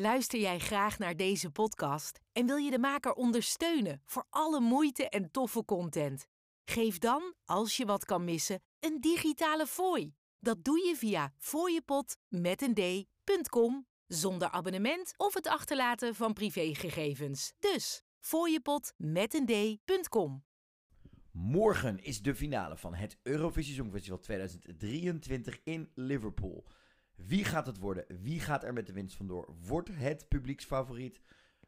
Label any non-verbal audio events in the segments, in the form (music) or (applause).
Luister jij graag naar deze podcast en wil je de maker ondersteunen voor alle moeite en toffe content? Geef dan, als je wat kan missen, een digitale fooi. Dat doe je via fooiepot met een d.com zonder abonnement of het achterlaten van privégegevens. Dus fooiepot met een d.com. Morgen is de finale van het Eurovisie Songfestival 2023 in Liverpool. Wie gaat het worden? Wie gaat er met de winst vandoor? Wordt het publieksfavoriet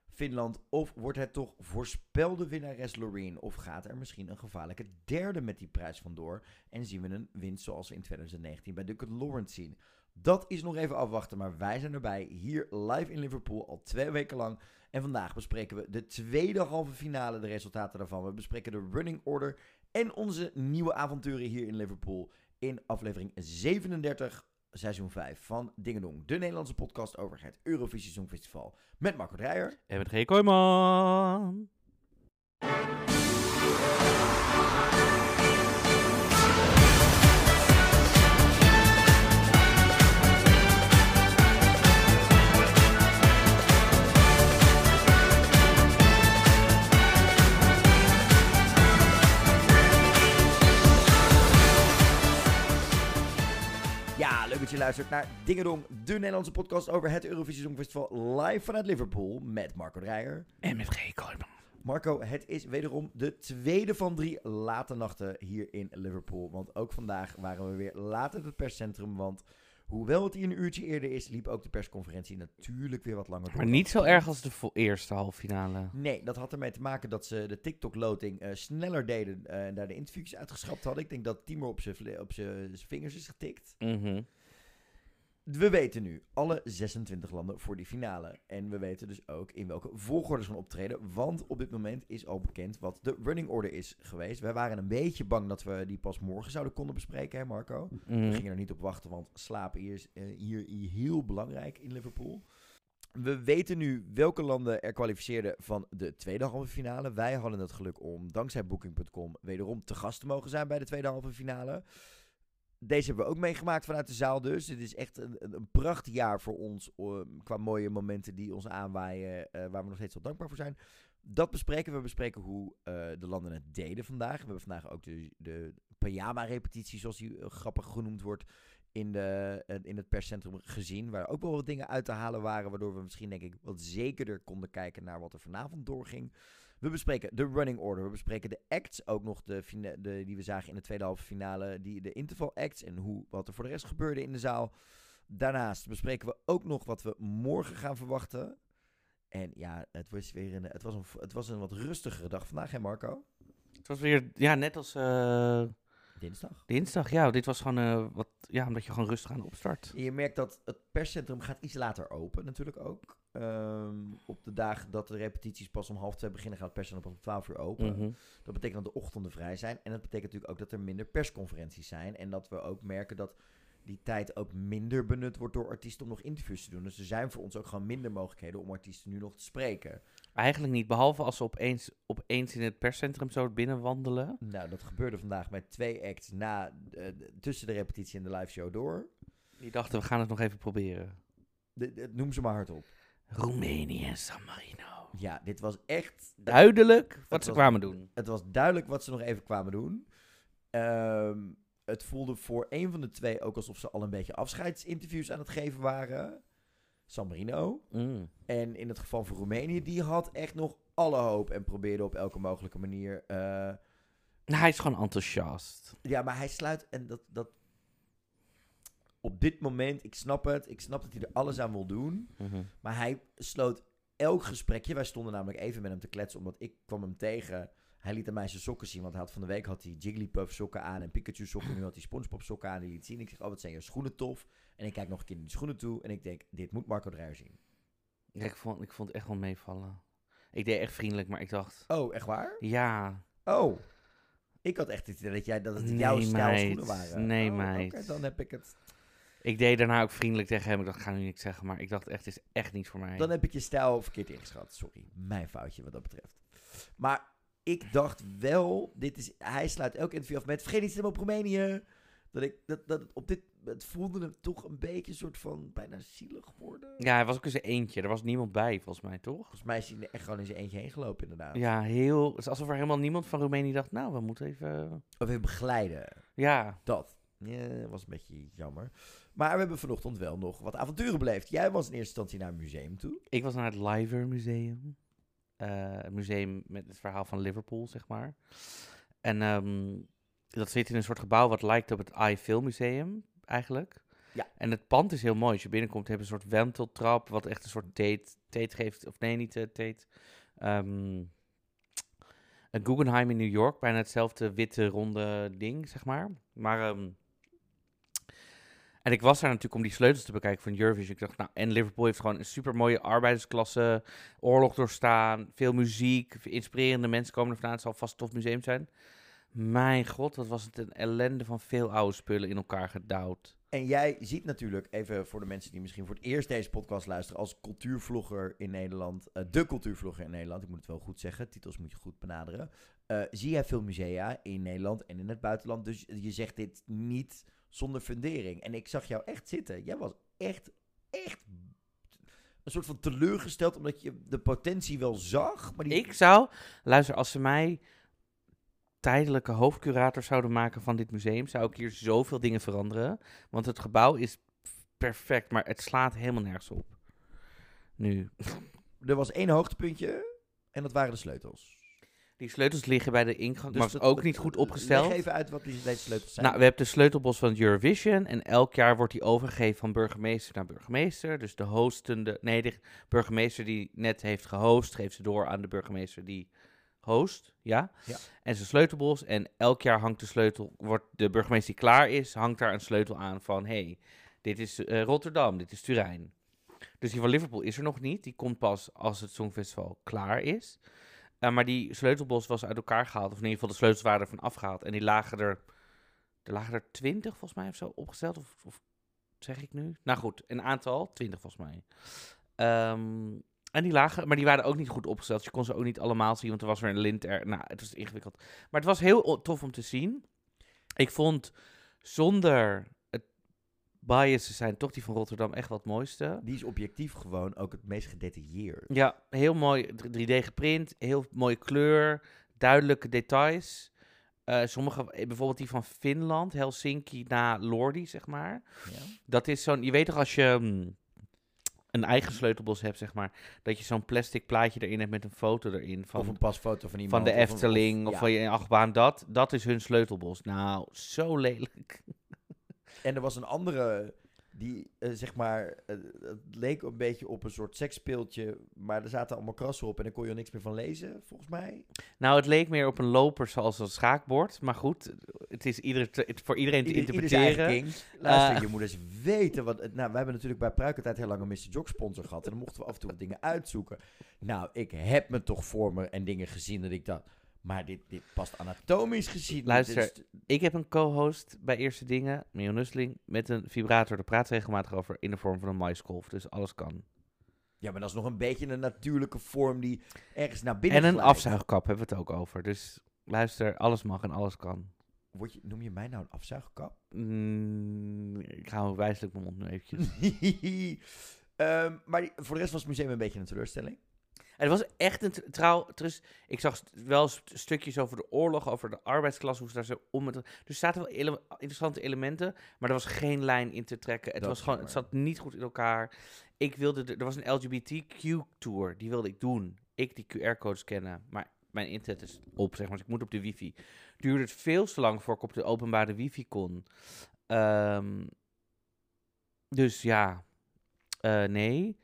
Finland of wordt het toch voorspelde winnares Loreen? Of gaat er misschien een gevaarlijke derde met die prijs vandoor? En zien we een winst zoals we in 2019 bij Duke Lawrence zien? Dat is nog even afwachten, maar wij zijn erbij hier live in Liverpool al twee weken lang. En vandaag bespreken we de tweede halve finale, de resultaten daarvan. We bespreken de running order en onze nieuwe avonturen hier in Liverpool in aflevering 37 seizoen 5 van Dingedong, de Nederlandse podcast over het Eurovisie Songfestival. Met Marco Dreyer. En met G. Kooijman. Dat je luistert naar Dingedong, de Nederlandse podcast over het Eurovisie Songfestival live vanuit Liverpool met Marco Dreyer. En met G. Marco, het is wederom de tweede van drie late nachten hier in Liverpool. Want ook vandaag waren we weer laat in het perscentrum. Want hoewel het hier een uurtje eerder is, liep ook de persconferentie natuurlijk weer wat langer door. Maar niet zo erg als de eerste halve finale. Nee, dat had ermee te maken dat ze de TikTok-loting eh, sneller deden eh, en daar de interviews uitgeschrapt hadden. Ik denk dat Timo op zijn vle- op zijn vingers is getikt. Mhm. We weten nu alle 26 landen voor die finale. En we weten dus ook in welke volgorde ze gaan optreden. Want op dit moment is al bekend wat de running order is geweest. Wij waren een beetje bang dat we die pas morgen zouden konden bespreken, hè Marco? We Mhm. gingen er niet op wachten, want slapen is eh, hier, hier heel belangrijk in Liverpool. We weten nu welke landen er kwalificeerden van de tweede halve finale. Wij hadden het geluk om, dankzij Booking.com, wederom te gast te mogen zijn bij de tweede halve finale. Deze hebben we ook meegemaakt vanuit de zaal dus. Het is echt een, een, een prachtig jaar voor ons qua mooie momenten die ons aanwaaien, eh, waar we nog steeds wel dankbaar voor zijn. Dat bespreken we. Bespreken hoe eh, de landen het deden vandaag. We hebben vandaag ook de, de pyjama-repetitie, zoals die eh, grappig genoemd wordt, in, de, in het perscentrum gezien. Waar ook wel wat dingen uit te halen waren, waardoor we misschien denk ik wat zekerder konden kijken naar wat er vanavond doorging. We bespreken de running order. We bespreken de acts, ook nog de, die we zagen in de tweede halve finale. Die, de interval acts en hoe, wat er voor de rest gebeurde in de zaal. Daarnaast bespreken we ook nog wat we morgen gaan verwachten. En ja, het was weer een, het was een, het was een wat rustigere dag vandaag, hè Marco? Het was weer, ja, net als eh, Dinsdag. dinsdag. Ja, dit was gewoon eh, wat, ja, omdat je gewoon rustig aan de opstart. Je merkt dat het perscentrum gaat iets later open, natuurlijk ook. Ehm, op de dagen dat de repetities pas om half twee beginnen, gaat het perscentrum pas om twaalf uur open. Mhm. Dat betekent dat de ochtenden vrij zijn. En dat betekent natuurlijk ook dat er minder persconferenties zijn. En dat we ook merken dat die tijd ook minder benut wordt door artiesten om nog interviews te doen. Dus er zijn voor ons ook gewoon minder mogelijkheden om artiesten nu nog te spreken. Eigenlijk niet, behalve als ze opeens, opeens in het perscentrum zo binnenwandelen. Nou, dat gebeurde vandaag met twee acts na, eh, tussen de repetitie en de live show door. Die dachten, we gaan het nog even proberen. De, de- noem ze maar hardop. Roemenië en San Marino. Ja, dit was echt... Duidelijk wat Het ze was- kwamen doen. Het was duidelijk wat ze nog even kwamen doen. Ehm, het voelde voor een van de twee ook alsof ze al een beetje afscheidsinterviews aan het geven waren. San Marino. Mm. En in het geval van Roemenië, die had echt nog alle hoop en probeerde op elke mogelijke manier. Nou, hij is gewoon enthousiast. ja, maar hij sluit en dat, dat. Op dit moment, ik snap het. Ik snap dat hij er alles aan wil doen. Mhm. Maar hij sloot elk gesprekje. Wij stonden namelijk even met hem te kletsen, omdat ik kwam hem tegen. Hij liet aan mij zijn sokken zien, want hij had van de week had hij Jigglypuff sokken aan en Pikachu sokken. Nu had hij Spongebob sokken aan. Die liet zien. Ik zeg, oh, wat zijn je schoenen tof. En ik kijk nog een keer naar die schoenen toe en ik denk, dit moet Marco Dreyer zien. Ja, ik vond, ik vond het echt wel meevallen. Ik deed echt vriendelijk, maar ik dacht, Oh, echt waar? ja, Oh. Ik had echt het idee dat, jij, dat het Nee, jouw stijl schoenen waren. Nee, oh, meid. Oké, dan heb ik het. ik deed daarna ook vriendelijk tegen hem. Ik dacht, ik ga nu niks zeggen, maar ik dacht echt, het is echt niet voor mij. Dan heb ik je stijl verkeerd ingeschat. Sorry, mijn foutje wat dat betreft. Maar ik dacht wel, dit is, hij sluit elk interview af met vergeet niet te op Roemenië. Dat ik, dat, dat op dit, het voelde hem toch een beetje een soort van bijna zielig worden. Ja, hij was ook eens een eentje. Er was niemand bij, volgens mij, toch? Volgens mij is hij echt gewoon in zijn eentje heen gelopen, inderdaad. Ja, heel... Het is alsof er helemaal niemand van Roemenië dacht, nou, we moeten even... Of even begeleiden. Ja, Dat. Ja, was een beetje jammer. Maar we hebben vanochtend wel nog wat avonturen beleefd. Jij was in eerste instantie naar een museum toe. ik was naar het Liver Museum. Eh, een museum met het verhaal van Liverpool, zeg maar. En ehm, dat zit in een soort gebouw wat lijkt op het iFilm Museum, eigenlijk. Ja. En het pand is heel mooi. Als je binnenkomt, heb je een soort wenteltrap, wat echt een soort date, date geeft. Of nee, niet uh, date. Ehm, een Guggenheim in New York, bijna hetzelfde witte ronde ding, zeg maar. Maar ehm, en ik was daar natuurlijk om die sleutels te bekijken van Eurovision. Ik dacht, nou, en Liverpool heeft gewoon een super mooie arbeidersklasse, oorlog doorstaan, veel muziek, inspirerende mensen komen er vandaan. Het zal vast een tof museum zijn. Mijn god, wat was het een ellende van veel oude spullen in elkaar gedouwd. En jij ziet natuurlijk, even voor de mensen die misschien voor het eerst deze podcast luisteren, als cultuurvlogger in Nederland, eh, de cultuurvlogger in Nederland, ik moet het wel goed zeggen, titels moet je goed benaderen, eh, zie jij veel musea in Nederland en in het buitenland. Dus je zegt dit niet zonder fundering. En ik zag jou echt zitten. Jij was echt, echt een soort van teleurgesteld, omdat je de potentie wel zag. Maar die... Ik zou, luister, als ze mij tijdelijke hoofdcurator zouden maken van dit museum, zou ik hier zoveel dingen veranderen. Want het gebouw is perfect, maar het slaat helemaal nergens op. Nu. (laughs) Er was één hoogtepuntje en dat waren de sleutels. Die sleutels liggen bij de ingang, maar dat- ook dat- niet goed opgesteld. Leg even uit wat die, deze sleutels zijn. Nou, we hebben de sleutelbos van Eurovision en elk jaar wordt die overgegeven van burgemeester naar burgemeester. Dus de hostende, nee, de burgemeester die net heeft gehost, geeft ze door aan de burgemeester die host, ja. Ja. En zijn sleutelbos en elk jaar hangt de sleutel, wordt de burgemeester die klaar is, hangt daar een sleutel aan van, hey, dit is eh, Rotterdam, dit is Turijn. Dus die van Liverpool is er nog niet, die komt pas als het Songfestival klaar is. Eh, maar die sleutelbos was uit elkaar gehaald, of in ieder geval de sleutels waren ervan afgehaald. En die lagen er, er lagen er twintig volgens mij of zo opgesteld, of, of zeg ik nu? Nou goed, een aantal, twintig volgens mij. Ehm, en die lagen, maar die waren ook niet goed opgesteld. Je kon ze ook niet allemaal zien, want er was weer een lint er. Nou, het was ingewikkeld. Maar het was heel tof om te zien. Ik vond zonder het bias te zijn, toch die van Rotterdam echt wat mooiste. Die is objectief gewoon ook het meest gedetailleerd. Ja, heel mooi 3D geprint, heel mooie kleur, duidelijke details. Eh, sommige, eh, bijvoorbeeld die van Finland, Helsinki na Lordi, zeg maar. Ja. Dat is zo'n, je weet toch als je mm, een eigen sleutelbos hebt, zeg maar, dat je zo'n plastic plaatje erin hebt met een foto erin van, of een pasfoto van iemand. van de of Efteling of, ja. van je achtbaan. Dat, dat is hun sleutelbos. Nou, zo lelijk. En er was een andere die, eh, zeg maar, eh, het leek een beetje op een soort seksspeeltje, maar er zaten allemaal krassen op en daar kon je er niks meer van lezen, volgens mij. Nou, het leek meer op een loper zoals een schaakbord. Maar goed, het is ieder te- het, voor iedereen te Ieder- ieder interpreteren. Luister, Eh. je moet eens weten wat... het- Nou, we hebben natuurlijk bij Pruikertijd heel lang een Mr. Jog sponsor gehad. En dan mochten we af en toe wat dingen uitzoeken. Nou, ik heb me toch voor me en dingen gezien dat ik dacht... Maar dit, dit past anatomisch gezien. Luister, is- Ik heb een co-host bij Eerste Dingen, Mion Nusseling, met een vibrator. Daar praat regelmatig over in de vorm van een maiskolf. Dus alles kan. ja, maar dat is nog een beetje een natuurlijke vorm die ergens naar binnen En een glijdt. afzuigkap hebben we het ook over. Dus luister, alles mag en alles kan. Word je, noem je mij nou een afzuigkap? Mm, ik hou wijselijk mijn mond nu eventjes. (laughs) Ehm, maar die- voor de rest was het museum een beetje een teleurstelling. Het was echt een trouw. Dus ik zag st- wel st- stukjes over de oorlog, over de arbeidsklasse, hoe ze daar zo om met. Dus er zaten wel ele- interessante elementen, maar er was geen lijn in te trekken. Het, Dat was gewoon, het zat niet goed in elkaar. Ik wilde, de- er was een LGBTQ-tour, die wilde ik doen. Ik die QR-codes scannen, maar mijn internet is op, zeg maar, dus ik moet op de wifi. Duurde het veel te lang voor ik op de openbare wifi kon. Ehm, dus ja, eh, nee.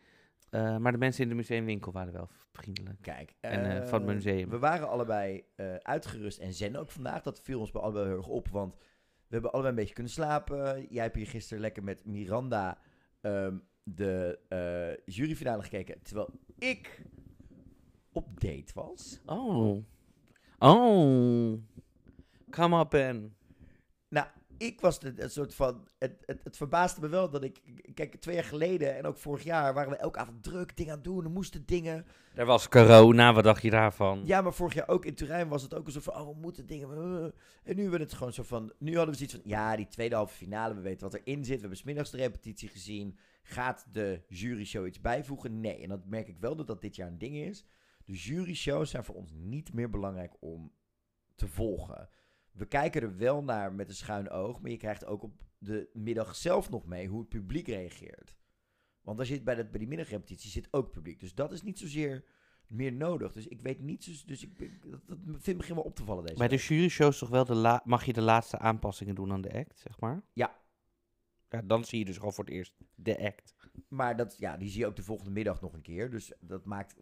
Eh, maar de mensen in de museumwinkel waren wel vriendelijk. Kijk. En, eh, van het eh, museum. We waren allebei eh, uitgerust en zen ook vandaag. Dat viel ons bij allebei heel erg op, want we hebben allebei een beetje kunnen slapen. Jij hebt hier gisteren lekker met Miranda ehm, de eh, juryfinale gekeken, terwijl ik op date was. Oh. Oh. Come up, Ben. Ik was de, een soort van. Het, het, het verbaasde me wel dat ik. Kijk, twee jaar geleden en ook vorig jaar waren we elke avond druk dingen aan het doen. Er moesten dingen. Er was corona, wat dacht je daarvan? Ja, maar vorig jaar ook in Turijn was het ook soort van. Oh, we moeten dingen. En nu werd het gewoon zo van. Nu hadden we zoiets van. Ja, die tweede halve finale. We weten wat erin zit. We hebben smiddags de repetitie gezien. Gaat de jury show iets bijvoegen? Nee. En dat merk ik wel dat dat dit jaar een ding is. De jury shows zijn voor ons niet meer belangrijk om te volgen. We kijken er wel naar met een schuin oog, maar je krijgt ook op de middag zelf nog mee hoe het publiek reageert. Want als je bij, dat, bij die middagrepetitie zit ook publiek. Dus dat is niet zozeer meer nodig. Dus ik weet niet zo. Dus ik, dat, dat vindt begin wel op te vallen deze Bij de week. jury-shows toch wel de la mag je de laatste aanpassingen doen aan de act, zeg maar? Ja. Ja, dan zie je dus gewoon voor het eerst de act. Maar dat, ja, die zie je ook de volgende middag nog een keer. Dus dat maakt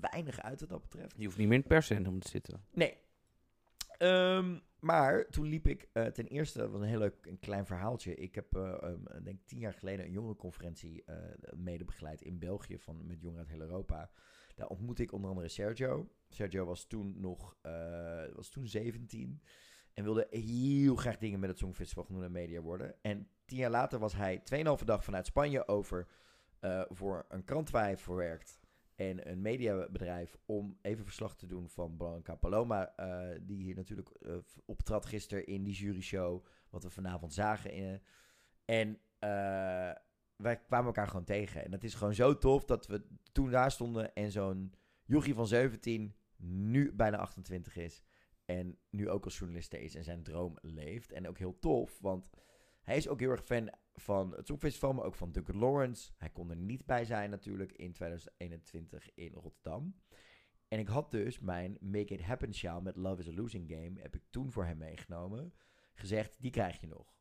weinig uit wat dat betreft. Je hoeft niet meer in het perscentrum te zitten. Nee. Ehm, maar toen liep ik eh, ten eerste, dat was een heel leuk een klein verhaaltje. Ik heb, eh, ehm, denk tien jaar geleden een jongerenconferentie eh mede begeleid in België van, met jongeren uit heel Europa. Daar ontmoette ik onder andere Sergio. Sergio was toen nog was toen 17 en wilde heel graag dingen met het Songfestival Genoen en Media worden. En tien jaar later was hij 2,5 dag vanuit Spanje over voor een krant waar hij voor werkt en een mediabedrijf om even verslag te doen van Blanca Paloma, eh, die hier natuurlijk eh, optrad gisteren in die juryshow, wat we vanavond zagen. En eh, wij kwamen elkaar gewoon tegen. En dat is gewoon zo tof dat we toen daar stonden en zo'n jochie van 17 nu bijna 28 is. En nu ook als journalist is en zijn droom leeft. En ook heel tof, want hij is ook heel erg fan van het Songfestival, maar ook van Duncan Lawrence. Hij kon er niet bij zijn natuurlijk in 2021 in Rotterdam. En ik had dus mijn Make It Happen sjaal met Love is a Losing Game, heb ik toen voor hem meegenomen. Gezegd, die krijg je nog.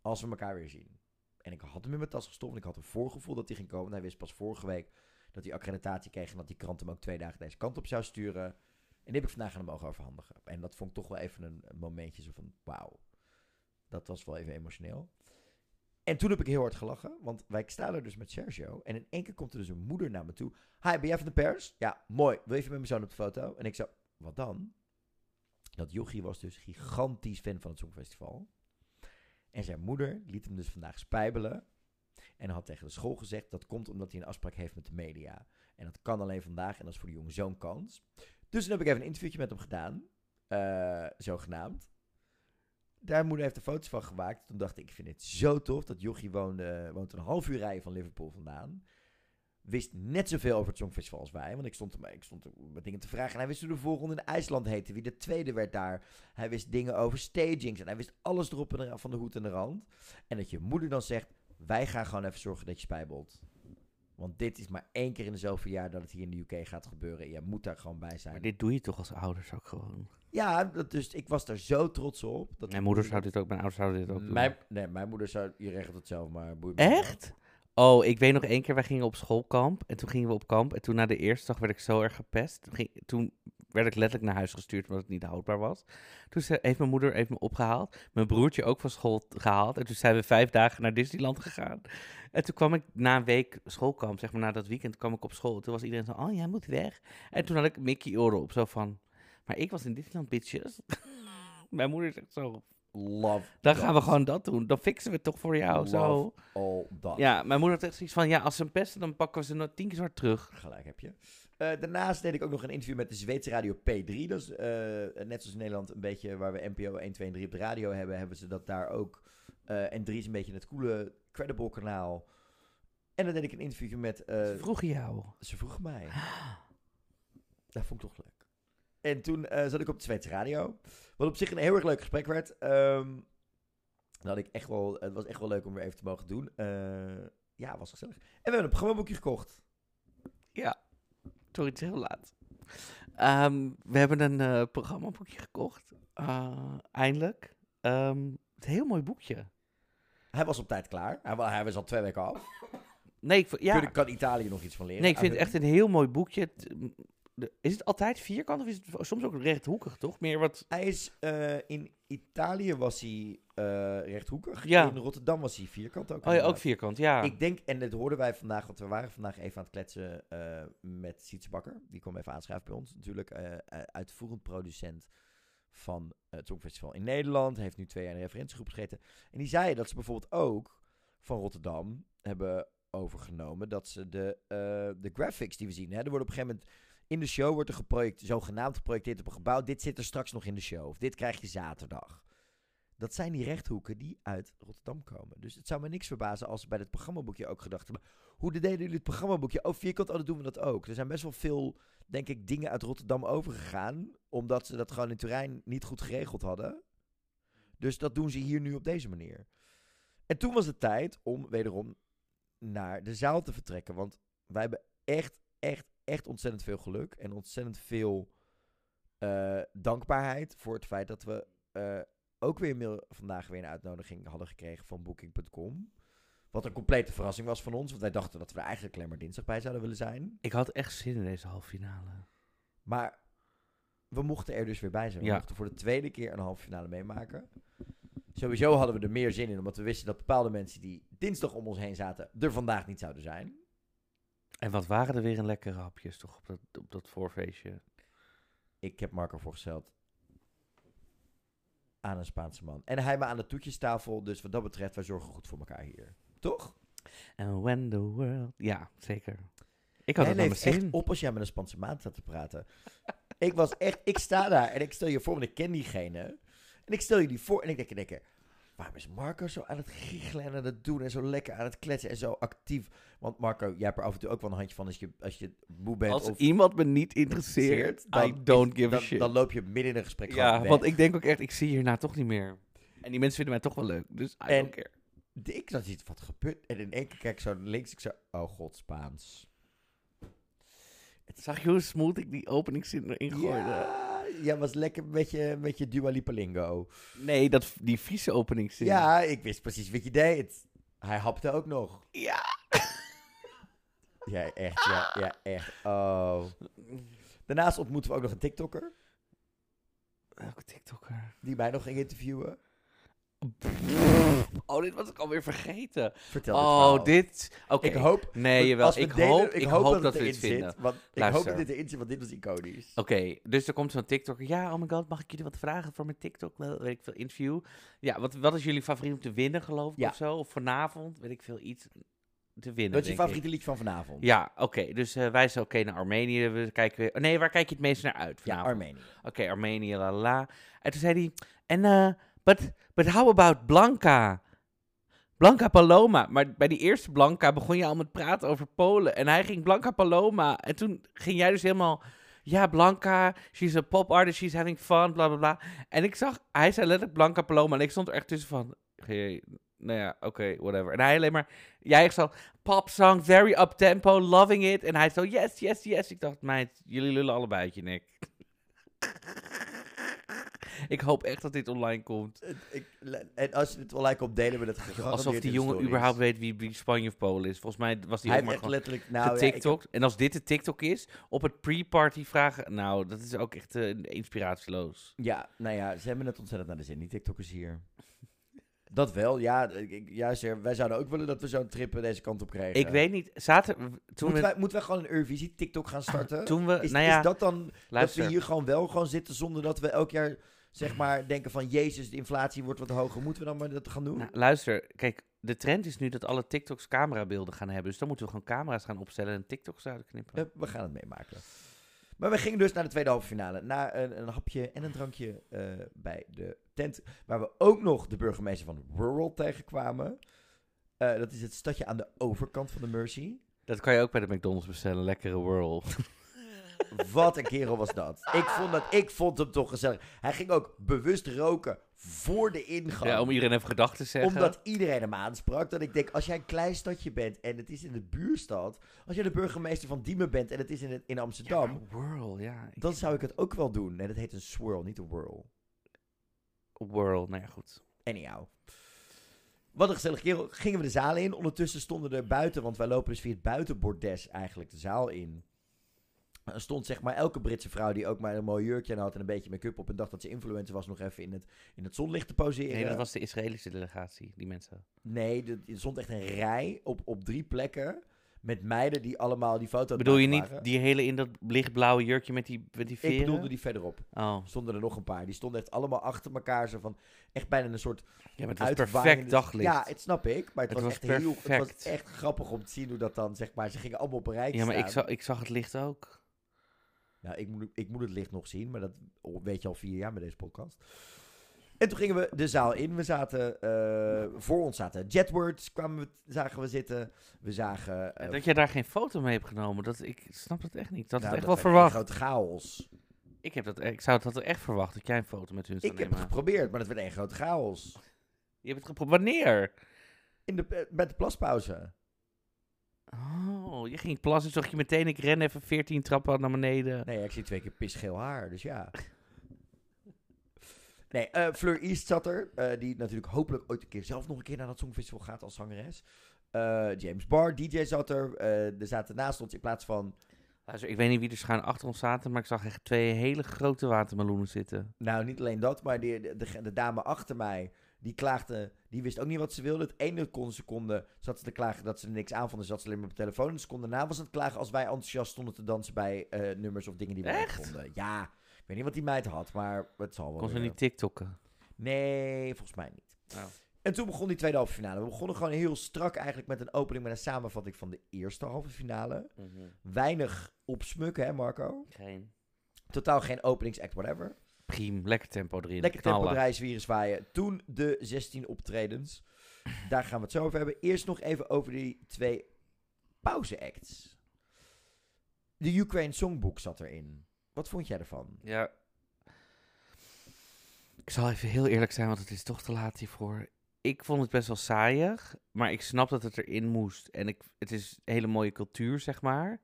Als we elkaar weer zien. En ik had hem in mijn tas gestopt en ik had een voorgevoel dat hij ging komen. Hij wist pas vorige week dat hij accreditatie kreeg en dat die krant hem ook twee dagen deze kant op zou sturen. En die heb ik vandaag aan hem mogen overhandigen. En dat vond ik toch wel even een, momentje zo van, wauw. Dat was wel even emotioneel. En toen heb ik heel hard gelachen, want wij staan er dus met Sergio. En in één keer komt er dus een moeder naar me toe. Hi, ben jij van de pers? Ja, mooi. Wil je even met mijn zoon op de foto? En ik zo, wat dan? Dat jochie was dus gigantisch fan van het Songfestival. En zijn moeder liet hem dus vandaag spijbelen. En had tegen de school gezegd, dat komt omdat hij een afspraak heeft met de media. En dat kan alleen vandaag en dat is voor de jongen zo'n kans. Dus toen heb ik even een interviewtje met hem gedaan. eh, zogenaamd. Daar moeder heeft er foto's van gemaakt. Toen dacht ik, ik vind het zo tof. Dat jochie woonde, woont een half uur rijden van Liverpool vandaan. Wist net zoveel over het Songfestival als wij. Want ik stond, ik stond met dingen te vragen. En hij wist hoe de voorronde in IJsland heette. Wie de tweede werd daar. Hij wist dingen over stagings. En hij wist alles erop en eraan van de hoed en de rand. En dat je moeder dan zegt... Wij gaan gewoon even zorgen dat je spijbelt. Want dit is maar één keer in de zoveel jaar dat het hier in de UK gaat gebeuren. En je moet daar gewoon bij zijn. Maar dit doe je toch als ouders ook gewoon? Ja, dat, dus ik was daar zo trots op. Dat Mijn moeder zou dit ook, mijn ouders zouden dit ook doen. Mijn, nee, mijn moeder zou... Je regelt het zelf, maar... Echt? Oh, ik weet nog één keer, wij gingen op schoolkamp. En toen gingen we op kamp. En toen na de eerste dag werd ik zo erg gepest. Toen, ging- toen werd ik letterlijk naar huis gestuurd omdat het niet houdbaar was. Toen ze, heeft mijn moeder heeft me opgehaald. Mijn broertje ook van school gehaald. En toen zijn we vijf dagen naar Disneyland gegaan. En toen kwam ik na een week schoolkamp, zeg maar na dat weekend, kwam ik op school. Toen was iedereen zo, oh jij moet weg. En toen had ik Mickey oren op, zo van... Maar ik was in Disneyland, bitches. (laughs) mijn moeder zegt zo, Love dan that. gaan we gewoon dat doen. Dan fixen we het toch voor jou, zo. All that. Ja, mijn moeder had echt zoiets van, ja, als ze hem pesten, dan pakken we ze nog tien keer zo hard terug. Gelijk heb je. Eh, daarnaast deed ik ook nog een interview met de Zweedse radio P3. Dat is eh, net zoals in Nederland een beetje waar we NPO 1, 2 en 3 op de radio hebben, hebben ze dat daar ook. Eh, en 3 is een beetje het coole Credible kanaal. En dan deed ik een interview met... eh, Ze vroegen jou. Ze vroegen mij. (gasps) Dat vond ik toch leuk. En toen eh, zat ik op de Zweedse radio. Wat op zich een heel erg leuk gesprek werd. Ehm dat had ik echt wel, het was echt wel leuk om weer even te mogen doen. Eh, ja, was gezellig. En we hebben een programmaboekje gekocht. Sorry, het is heel laat. Ehm, we hebben een eh, programmaboekje gekocht. Eh, eindelijk. Ehm, het is een heel mooi boekje. Hij was op tijd klaar. Hij, wa- hij was al twee weken af. Nee, ik, v- ja. Kun- Kan Italië nog iets van leren? nee, ik vind het echt een heel mooi boekje. Het, mm, de- is het altijd vierkant of is het soms ook rechthoekig, toch? Meer wat... Hij is eh, in Italië was hij eh, rechthoekig. Ja. In Rotterdam was hij vierkant ook. Oh ja, ook vierkant, ja. Ik denk, en dat hoorden wij vandaag, want we waren vandaag even aan het kletsen eh, met Sietse Bakker. Die kwam even aanschuiven bij ons. Natuurlijk uitvoerend producent van het Songfestival in Nederland. Heeft nu twee jaar in de referentiegroep gezeten. En die zei dat ze bijvoorbeeld ook van Rotterdam hebben overgenomen. Dat ze de, de graphics die we zien. Hè, er wordt op een gegeven moment in de show wordt er geproject, zogenaamd geprojecteerd op een gebouw. Dit zit er straks nog in de show. Of dit krijg je zaterdag. Dat zijn die rechthoeken die uit Rotterdam komen. Dus het zou me niks verbazen als bij het programmaboekje ook gedacht hebben. Hoe deden jullie het programmaboekje? Oh, vierkant, oh, dan doen we dat ook. Er zijn best wel veel, denk ik, dingen uit Rotterdam overgegaan. Omdat ze dat gewoon in Turijn niet goed geregeld hadden. Dus dat doen ze hier nu op deze manier. En toen was het tijd om wederom naar de zaal te vertrekken. Want wij hebben echt, echt, echt ontzettend veel geluk. En ontzettend veel eh, dankbaarheid voor het feit dat we eh, ook weer mail, vandaag weer een uitnodiging hadden gekregen van Booking.com. Wat een complete verrassing was van ons. Want wij dachten dat we er eigenlijk alleen maar dinsdag bij zouden willen zijn. Ik had echt zin in deze halve finale. Maar we mochten er dus weer bij zijn. We Ja. mochten voor de tweede keer een halve finale meemaken. Sowieso hadden we er meer zin in, omdat we wisten dat bepaalde mensen die dinsdag om ons heen zaten, er vandaag niet zouden zijn. En wat waren er weer een lekkere hapjes toch op dat, op dat voorfeestje. Ik heb Marco voorgesteld aan een Spaanse man. En hij me aan de toetjestafel, dus wat dat betreft, wij zorgen goed voor elkaar hier. Toch? And when the world... Ja, zeker. Ik had Jij het leeft echt op als jij met een Spaanse maand staat te praten. ik was echt, ik sta daar en ik stel je voor, want ik ken diegene. En ik stel je die voor en ik denk, denk ik, waarom is Marco zo aan het giechelen en aan het doen en zo lekker aan het kletsen en zo actief? Want Marco, jij hebt er af en toe ook wel een handje van als je, als je moe bent Als of iemand me niet interesseert, dan I don't give a shit. Dan loop je midden in een gesprek ja, want ik denk ook echt, ik zie hierna toch niet meer. En die mensen vinden mij toch wel leuk, dus I En- don't care. Ik zat iets wat gebeurt en in één keer kijk ik zo naar links, ik zo, oh god, Spaans. Zag je hoe smooth ik die openingszin erin gooide? Ja, jij was lekker met je, met je Dua Lipa lingo. Nee, dat, die vieze openingszin. Ja, ik wist precies wat je deed. Hij hapte ook nog. Ja. (laughs) Ja, echt. Ja, ja, echt. Oh. Daarnaast ontmoeten we ook nog een TikToker. Welke TikToker? Die mij nog ging interviewen. Oh, dit was ik alweer vergeten. Vertel dit Oh, dit... Oké. Ik hoop... Nee, jawel. als we Ik delen- hoop, ik hoop dat het we erin dit vinden. zit. Want ik Luister. hoop dat dit erin zit, want dit was iconisch. Oké, dus er komt zo'n TikToker. Ja, oh my god, mag ik jullie wat vragen voor mijn TikTok? Wel, weet ik veel, interview. Ja, wat, wat is jullie favoriet om te winnen, geloof ik, Ja. of zo? Of vanavond, weet ik veel, iets te winnen, Wat is je denk favoriete ik. liedje van vanavond? Ja, oké. dus eh, wij zijn oké naar Armenië. We kijken weer... oh, nee, waar kijk je het meest naar uit Ja, vanavond? Armenië. Oké, Armenië, la la, la. En toen zei hij, en eh, but, but how about Blanca? Blanca Paloma. Maar bij die eerste Blanca begon je al met praten over Polen. En hij ging Blanca Paloma. En toen ging jij dus helemaal, ja, Blanca, she's a pop artist, she's having fun, bla bla bla. En ik zag, hij zei letterlijk Blanca Paloma. En ik stond er echt tussen van, hey, nou ja, oké, whatever. En hij alleen maar, jij echt zo, pop song, very up tempo, loving it. En hij zo, yes, yes, yes. Ik dacht, meid, jullie lullen allebei je nek. (laughs) (laughs) Ik hoop echt dat dit online komt. Ik- en als je het wel lijkt op delen we het gegarandeerd Alsof die jongen stories. überhaupt weet wie, wie Spanje of Polen is. Volgens mij was die Hij gewoon letterlijk... Nou, ja, getiktokt. En als dit de TikTok is, op het pre-party vragen... Nou, dat is ook echt eh, inspiratieloos. Ja, nou ja, ze hebben het ontzettend naar de zin, die TikTokkers hier. Dat wel, ja. ja zeg, wij zouden ook willen dat we zo'n trip eh, deze kant op kregen. Ik weet niet, zaten... Toen Moeten, we... wij, moeten wij gewoon een Eurovisie TikTok gaan starten? Toen we... is, nou ja, is dat dan dat we hier gewoon wel gewoon zitten zonder dat we elk jaar zeg maar denken van Jezus, de inflatie wordt wat hoger. Moeten we dan maar dat gaan doen? Nou, luister, kijk, de trend is nu dat alle TikToks camerabeelden gaan hebben. Dus dan moeten we gewoon camera's gaan opstellen en TikToks uitknippen. Eh, we gaan het meemaken. Maar we gingen dus naar de tweede halve finale. Na een, een hapje en een drankje eh, bij de tent. Waar we ook nog de burgemeester van Rural tegenkwamen. Eh, dat is het stadje aan de overkant van de Mercy. Dat kan je ook bij de McDonald's bestellen, lekkere whirl. (laughs) Wat een kerel was dat. Ik vond, dat, ik vond hem toch gezellig. Hij ging ook bewust roken voor de ingang. Ja, om iedereen even gedachten te zeggen. Omdat iedereen hem aansprak. Dat ik denk, als jij een klein stadje bent en het is in de buurstad. Als jij de burgemeester van Diemen bent en het is in, het- in Ja, Amsterdam. maar whirl, ja. dan zou ik het ook wel doen. En dat heet een swirl, niet een whirl. Whirl, nou ja, goed. Anyhow. Wat een gezellig kerel. Gingen we de zaal in. Ondertussen stonden er buiten, want wij lopen dus via het buitenbordes eigenlijk de zaal in. Er stond zeg maar elke Britse vrouw die ook maar een mooi jurkje aan had en een beetje make-up op en dacht dat ze influencer was nog even in het, in het zonlicht te poseren. Nee, dat was de Israëlische delegatie, die mensen. Nee, er stond echt een rij op, op drie plekken met meiden die allemaal die foto Bedoel je niet waren. die hele in dat lichtblauwe jurkje met die, met die veren? Ik bedoelde die verderop. Oh, stonden er nog een paar. Die stonden echt allemaal achter elkaar. Zo van, echt bijna een soort ja, maar het was perfect daglicht. Ja, het snap ik. Maar het, Het was, was echt heel, het was perfect. echt grappig om te zien hoe dat dan, zeg maar, ze gingen allemaal op een rijtje Ja, maar ik zag, ik zag het licht ook. Nou, ik moet, ik moet het licht nog zien, maar dat weet je al vier jaar met deze podcast. En toen gingen we de zaal in. We zaten, eh, voor ons zaten Jetwords, kwamen we, zagen we zitten. We zagen... eh, dat jij daar geen foto mee hebt genomen, dat, ik snap dat echt niet. Ik had nou, het echt dat wel verwacht. grote chaos. Ik, heb dat, ik zou dat echt verwacht, dat jij een foto met hun zou Ik heb nemen. het geprobeerd, maar dat werd één grote chaos. Je hebt het geprobeerd. Wanneer? In de, eh, met de plaspauze. Oh, je ging plassen, zag je meteen, ik ren even 14 trappen naar beneden. Nee, ik zie twee keer pisgeel haar, dus ja. (laughs) Nee, eh, Fleur East zat er. eh, die natuurlijk hopelijk ooit een keer zelf nog een keer naar dat Songfestival gaat als zangeres. Eh, James Barr, DJ zat er. er zaten naast ons in plaats van... Ik weet niet wie er schuin achter ons zaten, maar ik zag echt twee hele grote watermeloenen zitten. Nou, niet alleen dat, maar de, de, de, de dame achter mij... Die klaagde, die wist ook niet wat ze wilde. Het ene seconde zat ze te klagen dat ze er niks aan vond. Dus zat ze alleen maar op de telefoon. En de seconde daarna was ze het klagen als wij enthousiast stonden te dansen bij eh, nummers of dingen die we Echt? vonden. Ja, ik weet niet wat die meid had, maar het zal wel Kon ze niet tiktokken? Nee, volgens mij niet. Oh. En toen begon die tweede halve finale. We begonnen gewoon heel strak eigenlijk met een opening met een samenvatting van de eerste halve finale. Weinig opsmukken, hè Marco? Geen. Totaal geen openingsact, whatever. Priem, lekker tempo erin. Lekker tempo draaien, zwieren, zwaaien. Toen de 16 optredens. Daar gaan we het zo over hebben. Eerst nog even over die twee pauze-acts. De Ukraine Songbook zat erin. Wat vond jij ervan? Ja. Ik zal even heel eerlijk zijn, want het is toch te laat hiervoor. Ik vond het best wel saaiig, maar ik snap dat het erin moest. En ik, het is een hele mooie cultuur, zeg maar.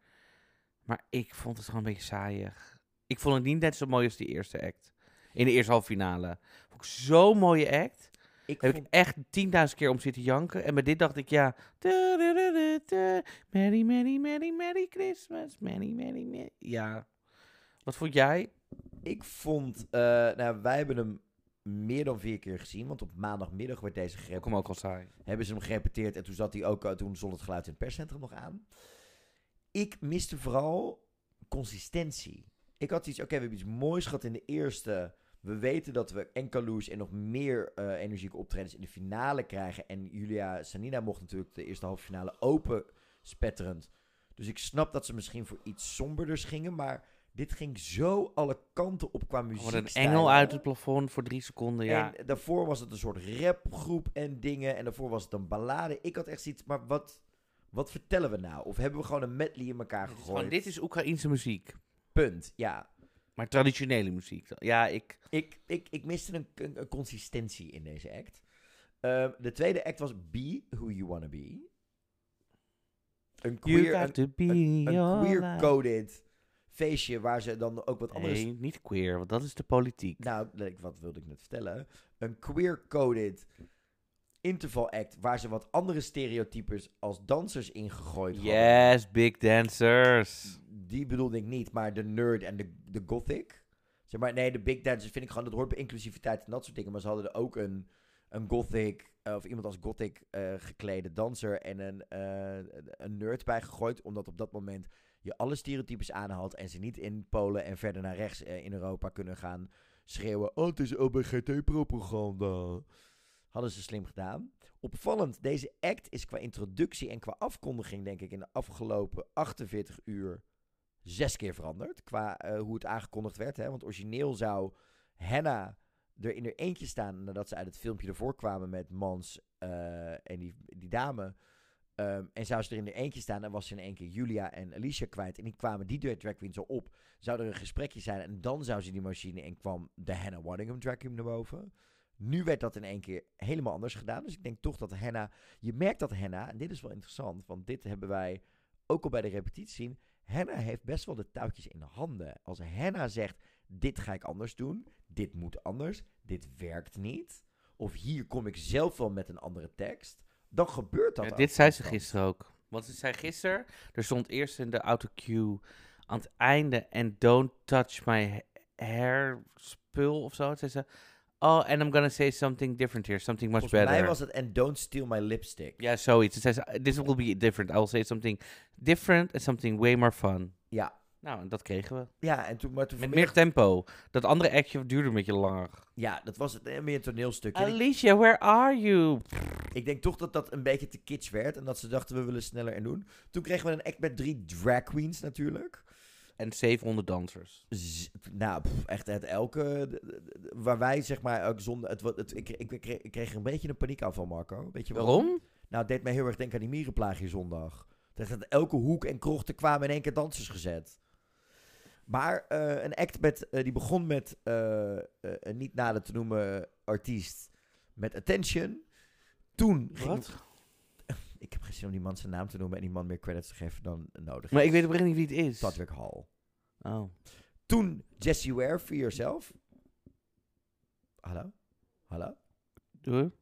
Maar ik vond het gewoon een beetje saaiig. Ik vond het niet net zo mooi als die eerste act. In de eerste halve finale. Vond ik zo'n mooie act. Ik Heb vond, ik echt 10.000 keer om zitten janken. En bij dit dacht ik, ja. Merry, merry, merry, merry Christmas. Merry, merry, merry. Ja. Wat vond jij? ik vond... eh, nou, wij hebben hem meer dan vier keer gezien. Want op maandagmiddag werd deze gerepeteerd. kom ook al saai. hebben ze hem gerepeteerd en toen zat hij ook, eh, toen stond het geluid in het perscentrum nog aan. Ik miste vooral consistentie. Ik had iets, oké, we hebben iets moois gehad in de eerste. We weten dat we Enkalu's en nog meer eh, energieke optredens in de finale krijgen. En Julia Sanina mocht natuurlijk de eerste halve finale open spetterend. Dus ik snap dat ze misschien voor iets somberders gingen, maar dit ging zo alle kanten op qua muziek. Gewoon een engel uit het plafond voor drie seconden, ja. En daarvoor was het een soort rapgroep en dingen. En daarvoor was het een ballade. Ik had echt zoiets, maar wat, wat vertellen we nou? Of hebben we gewoon een medley in elkaar Het is gegooid? gewoon, dit is Oekraïense muziek. Punt, ja. Maar traditionele muziek. Ja, ik... Ik, ik, ik miste een, een, een consistentie in deze act. Ehm, de tweede act was Be Who You Wanna Be. Een queer, een, to be een life. queer-coded feestje waar ze dan ook wat andere Nee, niet queer, want dat is de politiek. Nou, wat wilde ik net vertellen? Een queer-coded interval act waar ze wat andere stereotypes als dansers ingegooid hadden. Yes, big dancers. Die bedoelde ik niet, maar de nerd en de, de gothic. Zeg maar, nee, de big dancers vind ik gewoon, dat hoort bij inclusiviteit en dat soort dingen. Maar ze hadden er ook een, een gothic, eh, of iemand als gothic eh, geklede danser en een, eh, een nerd bij gegooid. Omdat op dat moment je alle stereotypes aanhaalt en ze niet in Polen en verder naar rechts in Europa kunnen gaan schreeuwen. Oh, het is LBGT-propaganda. Hadden ze slim gedaan. Opvallend, deze act is qua introductie en qua afkondiging, denk ik, in de afgelopen 48 uur zes keer veranderd. Qua eh, hoe het aangekondigd werd. Hè? Want origineel zou Henna er in er eentje staan nadat ze uit het filmpje ervoor kwamen met Mans eh, en die, die dame. Ehm, en zou ze er in er eentje staan en was ze in één keer Julia en Alicia kwijt. En die kwamen die drag queens zo op. Zou er een gesprekje zijn en dan zou ze die machine en kwam de Hannah Waddingham drag queen naar boven. Nu werd dat in één keer helemaal anders gedaan. Dus ik denk toch dat Henna... Je merkt dat Henna, en dit is wel interessant, want dit hebben wij ook al bij de repetitie zien. Henna heeft best wel de touwtjes in de handen. Als Henna zegt, dit ga ik anders doen, dit moet anders, dit werkt niet. Of hier kom ik zelf wel met een andere tekst. Dan gebeurt dat Ja, dit zei ze gisteren ook. Want ze zei gisteren, er stond eerst in de autocue aan het einde... And don't touch my ha- hair spul of zo. Toen zei ze, Oh, and I'm gonna say something different here. Something much Volgens better. mij was het and don't steal my lipstick. Ja, zoiets. Het zei, this will be different. I will say something different and something way more fun. Ja. Nou, en dat kregen we. Ja, en toen, maar toen Met meer tempo. Dat andere actje duurde een beetje langer. Ja, dat was het, eh, meer een toneelstuk. En ik, Alicia, where are you? ik denk toch dat dat een beetje te kitsch werd. En dat ze dachten, we willen sneller en doen. Toen kregen we een act met drie drag queens natuurlijk. En 700 dansers. Z- nou, pff, echt het elke... waar wij zeg maar ook zonder... Het, het, ik, ik, ik, kreeg, een beetje een paniekaanval, Marco. Weet je Waarom? Nou, het deed mij heel erg denken aan die mierenplaagje zondag. Dat het elke hoek en krocht er kwamen in één keer dansers gezet. Maar eh, een act met, eh, die begon met eh, een niet nader te noemen artiest met Attention. Toen ging... Ik heb geen zin om die man zijn naam te noemen en die man meer credits te geven dan nodig Maar is. ik weet oprecht niet wie het is. Tadwick Hall. Oh. Toen Jessie Ware, Free Yourself. Hallo? Hallo? Doe.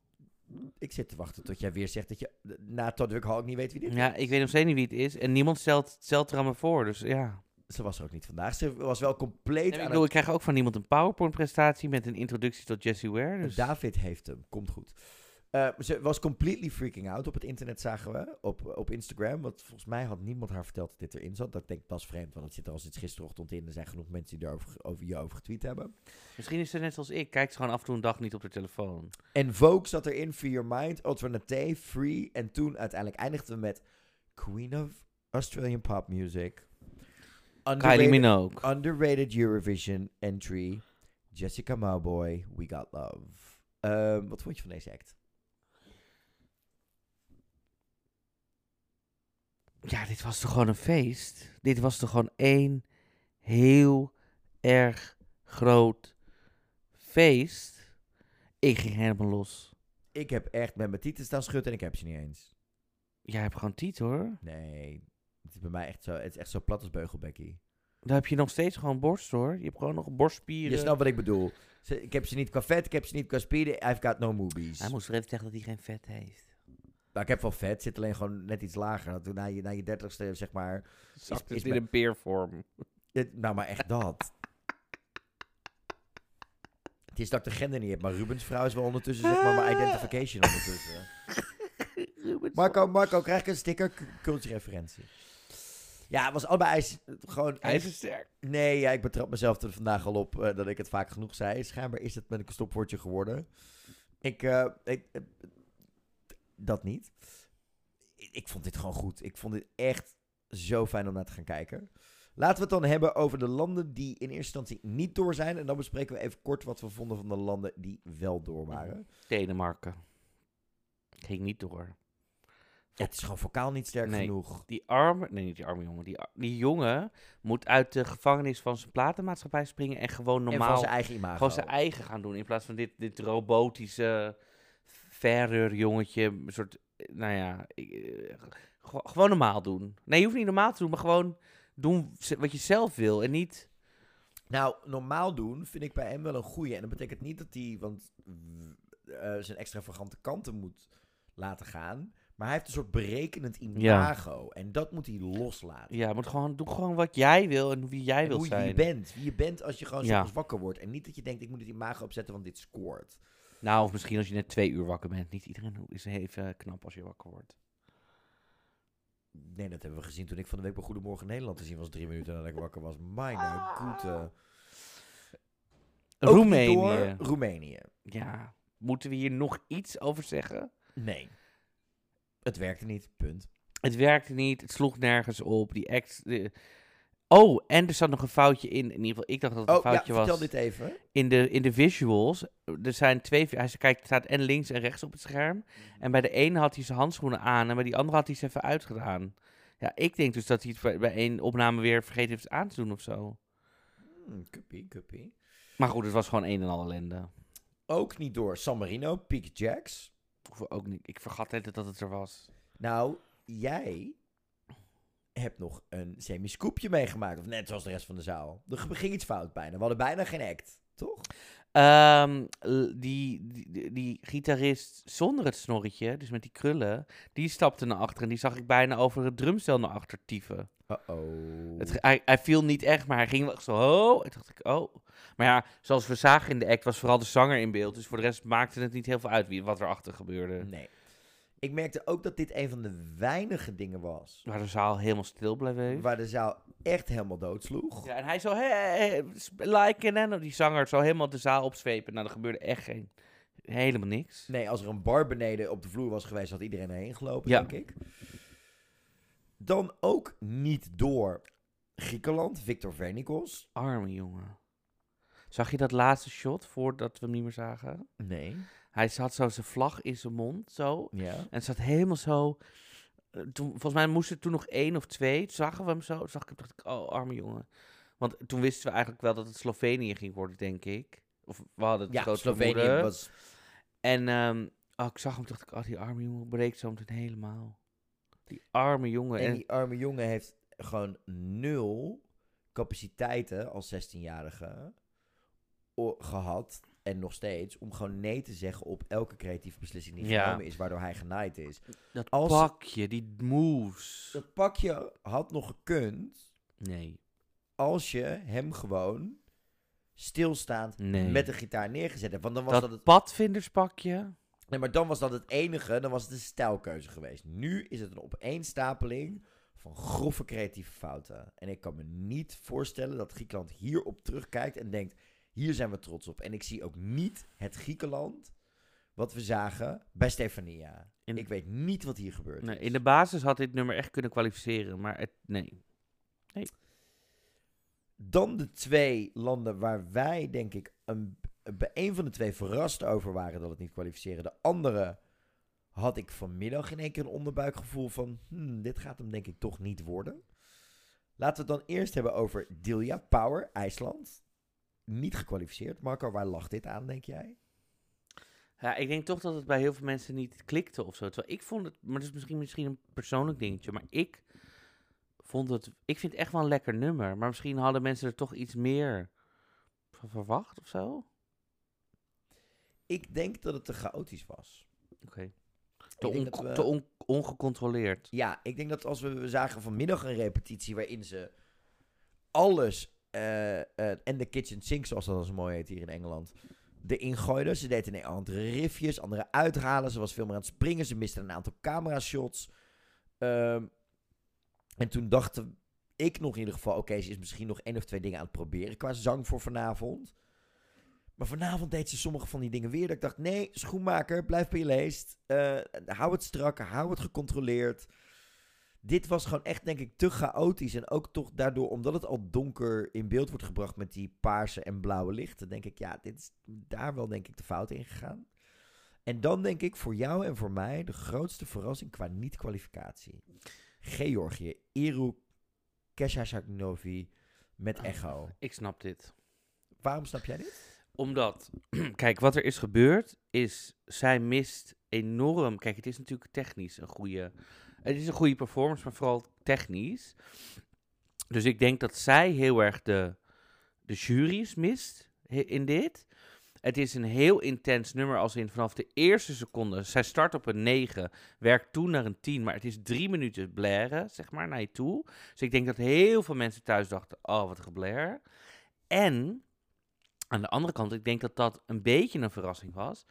Ik zit te wachten tot jij weer zegt dat je na Tadwick Hall ook niet weet wie dit is. Ja, ik weet nog steeds niet wie het is. En niemand stelt, stelt er aan me voor. Dus ja. Ze was er ook niet vandaag. Ze was wel compleet Nee, ik bedoel, ik krijg ook van niemand een PowerPoint-presentatie met een introductie tot Jessie Ware. Dus... David heeft hem. Komt goed. Eh, ze was completely freaking out op het internet, zagen we. Op, op Instagram. Want volgens mij had niemand haar verteld dat dit erin zat. Dat ik denk, dat is vreemd. Want het zit er al sinds gisterochtend in. Er zijn genoeg mensen die erover over je over getweet hebben. Misschien is ze net zoals ik. Kijkt ze gewoon af en toe een dag niet op de telefoon. En Vogue zat erin. Free Your Mind. Alternate. Free. En toen uiteindelijk eindigden we met Queen of Australian Pop Music. Kylie Minogue. Underrated Eurovision entry. Jessica Mauboy, We Got Love. Ehm, wat vond je van deze act? Ja, dit was toch gewoon een feest? Dit was toch gewoon één heel erg groot feest? Ik ging helemaal los. Ik heb echt met mijn tieten staan schudden en ik heb ze niet eens. Jij hebt gewoon tiet hoor. Nee, het is bij mij echt zo, het is echt zo plat als beugelbekkie. Dan heb je nog steeds gewoon borst hoor. Je hebt gewoon nog borstspieren. Je snapt wat ik bedoel. Ze- Ik heb ze niet qua vet, ik heb ze niet qua spieren. I've got no movies. Hij moest even zeggen dat hij geen vet heeft. Nou, ik heb wel vet, zit alleen gewoon net iets lager. Dat na je, na je dertigste, zeg maar... Zakt is het in mijn- een peervorm. Nou, maar echt dat. Het is dat ik de gender niet heb, maar Rubens vrouw is wel ondertussen, zeg maar, mijn identification ondertussen. (laughs) Marco, Marco, krijg ik een sticker? Cultuurreferentie. Ja, het was allebei ijs, gewoon... Hij is sterk. Nee, ja, ik betrap mezelf er vandaag al op eh, dat ik het vaak genoeg zei. Schijnbaar is het met een stopwoordje geworden. Ik, eh, ik dat niet. Ik, ik vond dit gewoon goed. Ik vond dit echt zo fijn om naar te gaan kijken. Laten we het dan hebben over de landen die in eerste instantie niet door zijn. En dan bespreken we even kort wat we vonden van de landen die wel door waren. Denemarken. Ging niet door. Ja, het is gewoon vocaal niet sterk Nee. genoeg. Die arme, nee niet die arme jongen, die, die jongen moet uit de gevangenis van zijn platenmaatschappij springen en gewoon en van normaal zijn eigen imago. gewoon zijn eigen gaan doen. In plaats van dit, dit robotische verreur jongetje, een soort, eh, nou ja, eh, gewo- gewoon normaal doen. Nee, je hoeft niet normaal te doen, maar gewoon doen wat je zelf wil en niet... Nou, normaal doen vind ik bij hem wel een goeie. En dat betekent niet dat hij want, eh, zijn extravagante kanten moet laten gaan. Maar hij heeft een soort berekenend imago. En dat moet hij loslaten. Ja, moet gewoon, doe gewoon wat jij wil en wie jij En wil hoe zijn. je bent. Wie je bent als je gewoon Ja. wakker wordt. En niet dat je denkt, ik moet het imago opzetten, want dit scoort. Nou, of misschien als je net twee uur wakker bent. Niet iedereen is even knap als je wakker wordt. Nee, dat hebben we gezien toen ik van de week bij Goedemorgen Nederland te zien was. Drie minuten nadat ik wakker was. Mijn goede. Roemenië. Roemenië. Ja, moeten we hier nog iets over zeggen? Nee. Het werkte niet. Punt. Het werkte niet, het sloeg nergens op. Die act... de- Oh, en er zat nog een foutje in. In ieder geval, ik dacht dat het een Oh ja, foutje vertel was. dit even. In de, in de visuals, er zijn twee... Hij kijkt, staat en links en rechts op het scherm. En bij de ene had hij zijn handschoenen aan en bij die andere had hij ze even uitgedaan. Ja, ik denk dus dat hij het bij- één opname weer vergeten heeft aan te doen of zo. Hmm, kuppie, kuppie. Maar goed, het was gewoon een en al ellende. Ook niet door San Marino, Peak Jacks. Ook niet. Ik vergat net dat het er was. Nou, jij hebt nog een semi-scoopje meegemaakt. Of net zoals de rest van de zaal. Er ging iets fout bijna. We hadden bijna geen act, toch? Ehm, die, die, die, die gitarist zonder het snorretje, dus met die krullen, die stapte naar achter en die zag ik bijna over het drumstel naar achter typen. Uh-oh. Hij, hij viel niet echt, maar hij ging wel zo, oh, en toen dacht ik, oh. Maar ja, zoals we zagen in de act was vooral de zanger in beeld. Dus voor de rest maakte het niet heel veel uit wie, wat erachter gebeurde. Nee. Ik merkte ook dat dit een van de weinige dingen was. Waar de zaal helemaal stil bleef. Waar de zaal echt helemaal doodsloeg. Ja, en hij zo, hey, liken en die zanger zo helemaal de zaal opzwepen. Nou, er gebeurde echt geen, helemaal niks. Nee, als er een bar beneden op de vloer was geweest, had iedereen erheen gelopen, Ja. denk ik. Dan ook niet door Griekenland, Victor Vernikos. Arme jongen. Zag je dat laatste shot voordat we hem niet meer zagen? Nee. Hij had zo zijn vlag in zijn mond, zo. Ja. En zat helemaal zo. eh, Toen, volgens mij moest er toen nog één of twee. Toen zagen we hem zo. Toen zag ik hem, dacht ik, oh, arme jongen. Want toen wisten we eigenlijk wel dat het Slovenië ging worden, denk ik. Of we hadden het Ja, groot Slovenië was... En ehm, oh, ik zag hem, dacht ik, oh, die arme jongen breekt zo meteen helemaal. Die arme jongen. En En, die arme jongen heeft gewoon nul capaciteiten als 16-jarige o- gehad. En nog steeds. Om gewoon nee te zeggen op elke creatieve beslissing die Ja. genomen is. Waardoor hij genaaid is. dat als- pakje, die moves. Dat pakje had nog gekund. Nee. Als je hem gewoon stilstaand Nee. met de gitaar neergezet hebt. Want dan was Dat, dat, het... padvinderspakje. Nee, maar dan was dat het enige. Dan was het een stijlkeuze geweest. Nu is het een opeenstapeling van grove creatieve fouten. En ik kan me niet voorstellen dat Griekenland hierop terugkijkt en denkt... Hier zijn we trots op. En ik zie ook niet het Griekenland wat we zagen bij Stefania. Ik weet niet wat hier gebeurt. Nee, in de basis had dit nummer echt kunnen kwalificeren, maar het, nee. Dan de twee landen waar wij, denk ik, een, bij een van de twee verrast over waren dat het niet kwalificeren. De andere had ik vanmiddag in één keer een onderbuikgevoel van, hmm, dit gaat hem denk ik toch niet worden. Laten we het dan eerst hebben over Dilja Power, IJsland. Niet gekwalificeerd. Marco, waar lag dit aan, denk jij? Ja, ik denk toch dat het bij heel veel mensen niet klikte of zo. Terwijl ik vond het, maar dat is misschien, misschien een persoonlijk dingetje, maar ik vond het, ik vind het echt wel een lekker nummer. Maar misschien hadden mensen er toch iets meer van verwacht of zo. Ik denk dat het te chaotisch was. Oké. Te, we- on- ongecontroleerd. Ja, ik denk dat als we, we zagen vanmiddag een repetitie waarin ze alles en de kitchen sink, zoals dat zo mooi heet hier in Engeland, erin gooiden. Ze deden een andere riffjes, andere uithalen. Ze was veel meer aan het springen. Ze miste een aantal camera shots. Ehm, en toen dacht ik nog in ieder geval, oké, ze is misschien nog één of twee dingen aan het proberen qua zang voor vanavond. Maar vanavond deed ze sommige van die dingen weer. Dat ik dacht, nee, schoenmaker, blijf bij je leest. Eh, hou het strak, hou het gecontroleerd. Dit was gewoon echt, denk ik, te chaotisch. En ook toch daardoor, omdat het al donker in beeld wordt gebracht met die paarse en blauwe lichten, denk ik, ja, dit is daar wel, denk ik, de fout in gegaan. En dan denk ik voor jou en voor mij de grootste verrassing qua niet-kwalificatie. Georgië, Eru Keshashagnovi met Echo. Ik snap dit. Waarom snap jij dit? Omdat, (clears throat) kijk, wat er is gebeurd is, zij mist enorm. Kijk, het is natuurlijk technisch een goede. Het is een goede performance, maar vooral technisch. Dus ik denk dat zij heel erg de, de jury's mist in dit. Het is een heel intens nummer, als in vanaf de eerste seconde. Zij start op een 9, werkt toe naar een 10, maar het is drie minuten blaren, zeg maar, naar je toe. Dus ik denk dat heel veel mensen thuis dachten: oh, wat geblair. En aan de andere kant, ik denk dat dat een beetje een verrassing was.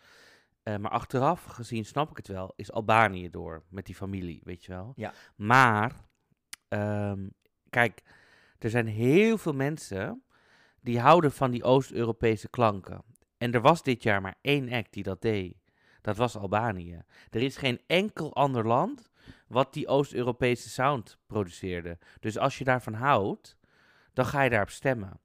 Eh, maar achteraf gezien snap ik het wel, is Albanië door met die familie, weet je wel. Ja. Maar, ehm, kijk, er zijn heel veel mensen die houden van die Oost-Europese klanken. En er was dit jaar maar één act die dat deed. Dat was Albanië. Er is geen enkel ander land wat die Oost-Europese sound produceerde. Dus als je daarvan houdt, dan ga je daarop stemmen.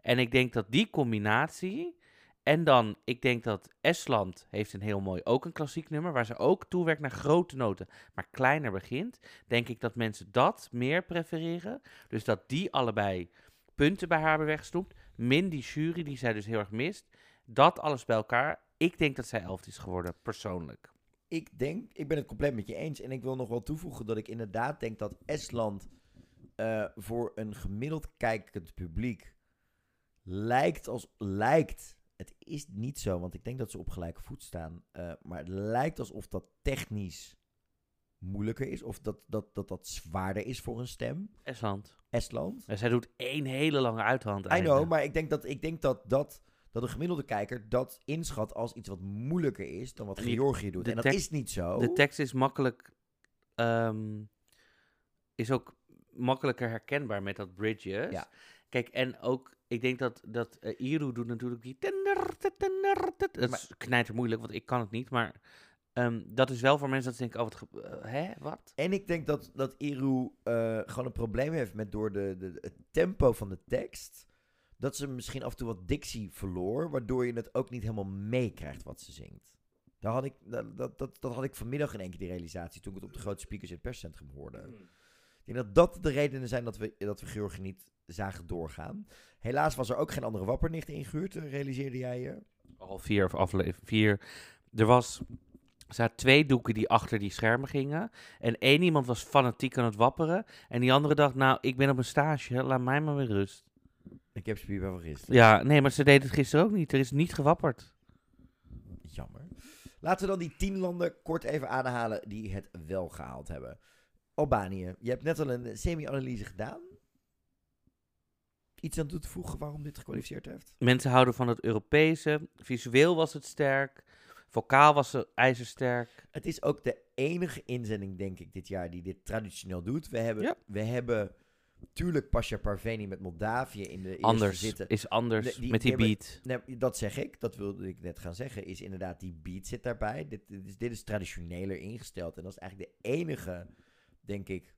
En ik denk dat die combinatie. En dan, ik denk dat Estland heeft een heel mooi, ook een klassiek nummer, waar ze ook toewerkt naar grote noten, maar kleiner begint. Denk ik dat mensen dat meer prefereren. Dus dat die allebei punten bij haar weggesnoept. Min die jury, die zij dus heel erg mist. Dat alles bij elkaar. Ik denk dat zij elfde is geworden, persoonlijk. Ik denk, ik ben het compleet met je eens. En ik wil nog wel toevoegen dat ik inderdaad denk dat Estland eh, voor een gemiddeld kijkend publiek lijkt als lijkt. Het is niet zo, want ik denk dat ze op gelijke voet staan. eh, maar het lijkt alsof dat technisch moeilijker is. Of dat dat, dat, dat zwaarder is voor een stem. Estland. Estland. En zij doet één hele lange uithand. I know, maar ik denk dat, ik denk dat, dat, dat een gemiddelde kijker dat inschat als iets wat moeilijker is dan wat die- Georgië doet. En dat is niet zo. De tekst is makkelijk. ehm, is ook makkelijker herkenbaar met dat bridges. Ja. Kijk, en ook, ik denk dat, dat eh, Iru doet natuurlijk die. tender, tender, tet- Dat is knijter moeilijk, want ik kan het niet. Maar ehm, dat is wel voor mensen dat ze denken: oh, wat. ge- eh, hè, wat? En ik denk dat, dat Iru eh, gewoon een probleem heeft met door de, de, het tempo van de tekst. Dat ze misschien af en toe wat dictie verloor. Waardoor je het ook niet helemaal meekrijgt wat ze zingt. Daar had ik, dat, dat, dat, dat had ik vanmiddag in één keer die realisatie. Toen ik het op de grote speakers in het perscentrum hoorde. Ik denk dat dat de redenen zijn dat we, dat we Georgië niet zagen doorgaan. Helaas was er ook geen andere wappernicht ingehuurd, eh, realiseerde jij je. Al vier of aflevering. Vier. Er was. Er zaten twee doeken die achter die schermen gingen. En één iemand was fanatiek aan het wapperen. En die andere dacht, nou, ik ben op een stage, laat mij maar weer rust. Ik heb spier van gisteren. Ja, nee, maar ze deden het gisteren ook niet. Er is niet gewapperd. Jammer. Laten we dan die tien landen kort even aanhalen die het wel gehaald hebben. Albanië. Je hebt net al een semi-analyse gedaan. Iets aan toe te voegen waarom dit gekwalificeerd heeft? Mensen houden van het Europese. Visueel was het sterk. Vocaal was het ijzersterk. Het is ook de enige inzending, denk ik, dit jaar die dit traditioneel doet. We hebben, Ja. we hebben tuurlijk Pasja Parveni met Moldavië in de eerste Anders. zitten. Is anders Nee, die- met die beat. Nee, dat zeg ik, dat wilde ik net gaan zeggen, is inderdaad die beat zit daarbij. Dit, dit, is, dit is traditioneler ingesteld en dat is eigenlijk de enige, denk ik,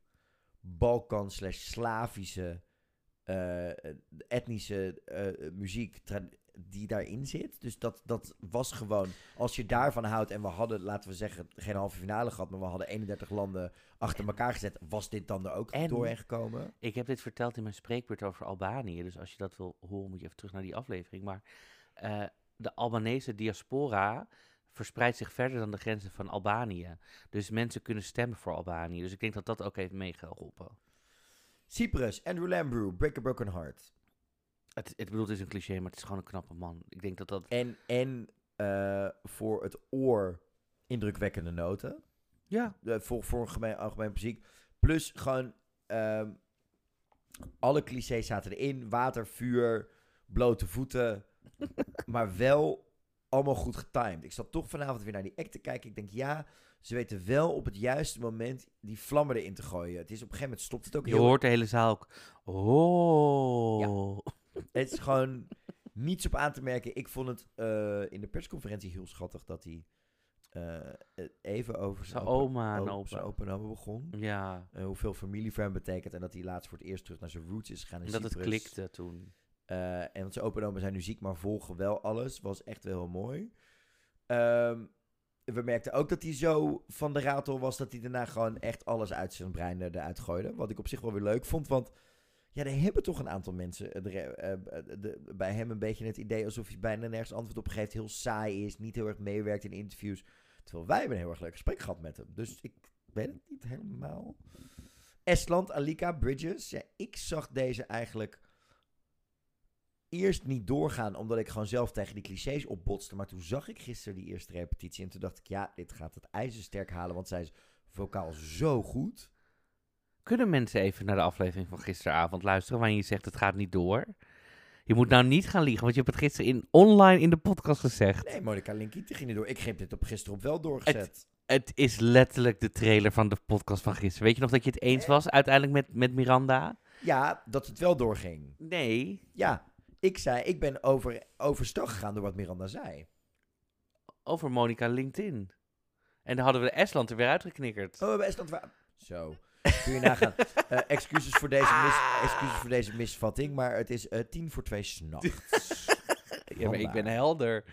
Balkan slash Slavische eh, etnische eh, muziek die daarin zit. Dus dat, dat was gewoon, als je daarvan houdt en we hadden, laten we zeggen, geen halve finale gehad, maar we hadden 31 landen achter elkaar gezet, was dit dan er ook En- doorheen gekomen? Ik heb dit verteld in mijn spreekbeurt over Albanië. Dus als je dat wil horen, moet je even terug naar die aflevering. Maar eh, de Albanese diaspora verspreidt zich verder dan de grenzen van Albanië. Dus mensen kunnen stemmen voor Albanië. Dus ik denk dat dat ook heeft meegeholpen. Cyprus, Andrew Lambrew, Break a Broken Heart. Het, het bedoelt, is een cliché, maar het is gewoon een knappe man. Ik denk dat dat... En, en eh, voor het oor indrukwekkende noten. Ja, Eh, voor, voor een gemeen, algemeen muziek. Plus gewoon ehm, alle clichés zaten erin. Water, vuur, blote voeten. (laughs) maar wel allemaal goed getimed. Ik zat toch vanavond weer naar die act te kijken. Ik denk, ja, ze weten wel op het juiste moment die vlammen erin te gooien. Het is op een gegeven moment stopt het ook je heel... hoort de hele zaal ook... Oh. Het is gewoon (laughs) niets op aan te merken. Ik vond het eh, in de persconferentie heel schattig dat hij eh, even over Zijn oma en opa. zijn opa en oma begon. Ja, Eh, hoeveel familie voor hem betekent. En dat hij laatst voor het eerst terug naar zijn roots is gegaan en dat het klikte toen. Eh, en want zijn opa zijn nu ziek, maar volgen wel alles. Was echt wel heel mooi. Ehm, we merkten ook dat hij zo van de ratel was dat hij daarna gewoon echt alles uit zijn brein er- eruit gooide. Wat ik op zich wel weer leuk vond, want ja, er hebben toch een aantal mensen eh, eh, de- bij hem een beetje het idee alsof hij bijna nergens antwoord op geeft, heel saai is, niet heel erg meewerkt in interviews. Terwijl wij hebben een heel erg leuk gesprek gehad met hem. Dus ik weet het niet helemaal. Estland, Alika, Bridges. Ja, ik zag deze eigenlijk eerst niet doorgaan, omdat ik gewoon zelf tegen die clichés opbotste. Maar toen zag ik gisteren die eerste repetitie en toen dacht ik, ja, dit gaat het ijzersterk halen, want zij is vocaal zo goed. Kunnen mensen even naar de aflevering van gisteravond luisteren waarin je zegt het gaat niet door? Je moet nou niet gaan liegen, want je hebt het gisteren in, online in de podcast gezegd. Nee, Monica Linkiet ging niet door. Ik heb dit op gisteren op wel doorgezet. Het is letterlijk de trailer van de podcast van gisteren. Weet je nog dat je het eens was uiteindelijk met, met Miranda? Ja, dat het wel doorging. Nee. Ja, ik zei, ik ben over, overstag gegaan door wat Miranda zei. Over Monica LinkedIn. En dan hadden we de Estland er weer uitgeknikkerd. Oh, we hebben Estland... wa- Zo. Kun je nagaan. (laughs) Eh, excuses, voor deze mis, excuses voor deze misvatting, maar het is eh, tien voor twee s'nachts. (laughs) ja, maar ik ben helder.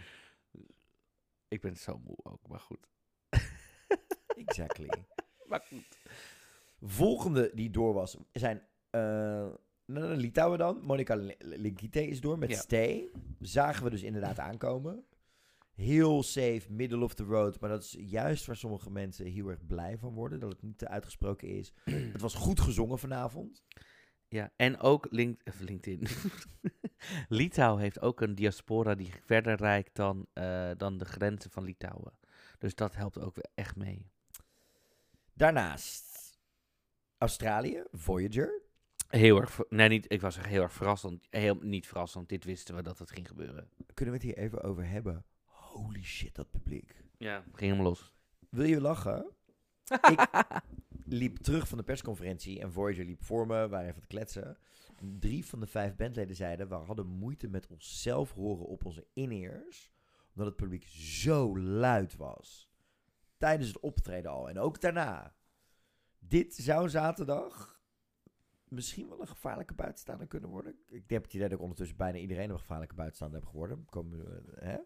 Ik ben zo moe ook, maar goed. (laughs) Exactly. Maar goed. Volgende die door was, zijn eh, nou, Litouwen dan. Monica Li- Linkite is door met Ja. Stay. Zagen we dus inderdaad aankomen. Heel safe, middle of the road. Maar dat is juist waar sommige mensen heel erg blij van worden. Dat het niet te uitgesproken is. (clears throat) het was goed gezongen vanavond. Ja, en ook Link, LinkedIn. (laughs) Litouwen heeft ook een diaspora die verder reikt dan, eh, dan de grenzen van Litouwen. Dus dat helpt ook echt mee. Daarnaast Australië, Voyager. Heel erg, nee, niet, ik was echt heel erg verrassend. Heel, niet verrassend, dit wisten we dat het ging gebeuren. Kunnen we het hier even over hebben? Holy shit, dat publiek. Ja, ging helemaal los. Wil je lachen? (laughs) liep terug van de persconferentie en Voyager liep voor me, waren even aan het kletsen. Drie van de vijf bandleden zeiden, we hadden moeite met onszelf horen op onze in-ears, omdat het publiek zo luid was. Tijdens het optreden al en ook daarna. Dit zou zaterdag misschien wel een gevaarlijke buitenstaander kunnen worden. Ik heb het idee dat ik ondertussen bijna iedereen een gevaarlijke buitenstaander heb geworden. Komen, we, hè?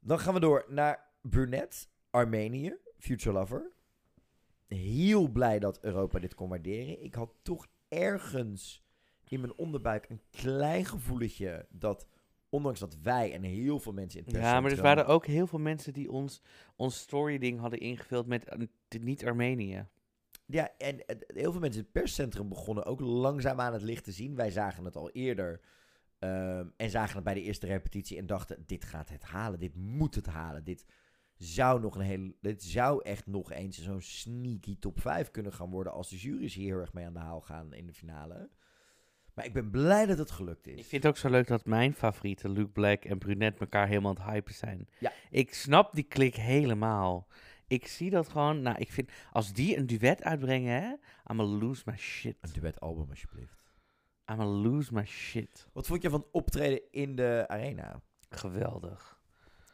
Dan gaan we door naar Brunette, Armenië, Future Lover. Heel blij dat Europa dit kon waarderen. Ik had toch ergens in mijn onderbuik een klein gevoeletje dat, ondanks dat wij en heel veel mensen in Ja, maar er waren ook heel veel mensen die ons, ons story-ding hadden ingevuld met eh, niet Armenië. Ja, en heel veel mensen in het perscentrum begonnen ook langzaam aan het licht te zien. Wij zagen het al eerder. ehm, en zagen het bij de eerste repetitie en dachten: dit gaat het halen, dit moet het halen. Dit zou nog een heel. Dit zou echt nog eens zo'n sneaky top 5 kunnen gaan worden. als de jury's hier heel erg mee aan de haal gaan in de finale. Maar ik ben blij dat het gelukt is. Ik vind het ook zo leuk dat mijn favorieten, Luke Black en Brunette, elkaar helemaal aan het hypen zijn. Ja. Ik snap die klik helemaal. Ik zie dat gewoon, nou, ik vind, als die een duet uitbrengen, hè, I'ma lose my shit. Een duetalbum, alsjeblieft. I'ma lose my shit. Wat vond je van optreden in de arena? Geweldig.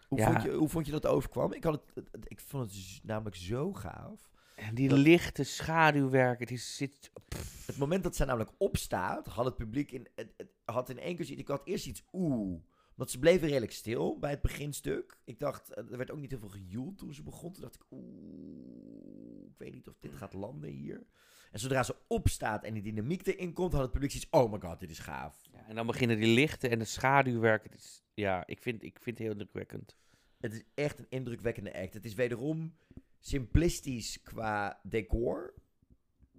Hoe, Ja. vond, je, hoe vond je dat overkwam? Ik, had het, ik vond het namelijk zo gaaf. En die Dat- lichte schaduwwerk, het is, zit, Het moment dat zij namelijk opstaat, had het publiek in, het, het had in één keer. Ik had eerst iets oeh. Want ze bleven redelijk stil bij het beginstuk. Ik dacht, eh, er werd ook niet heel veel gejoeld toen ze begon. Toen dacht ik, oeh, ik weet niet of dit gaat landen hier. En zodra ze opstaat en die dynamiek erin komt, had het publiek zoiets, oh my god, dit is gaaf. ja, en dan beginnen die lichten en de schaduwwerk. Het is, ja, ik vind, ik vind het heel indrukwekkend. Het is echt een indrukwekkende act. Het is wederom simplistisch qua decor.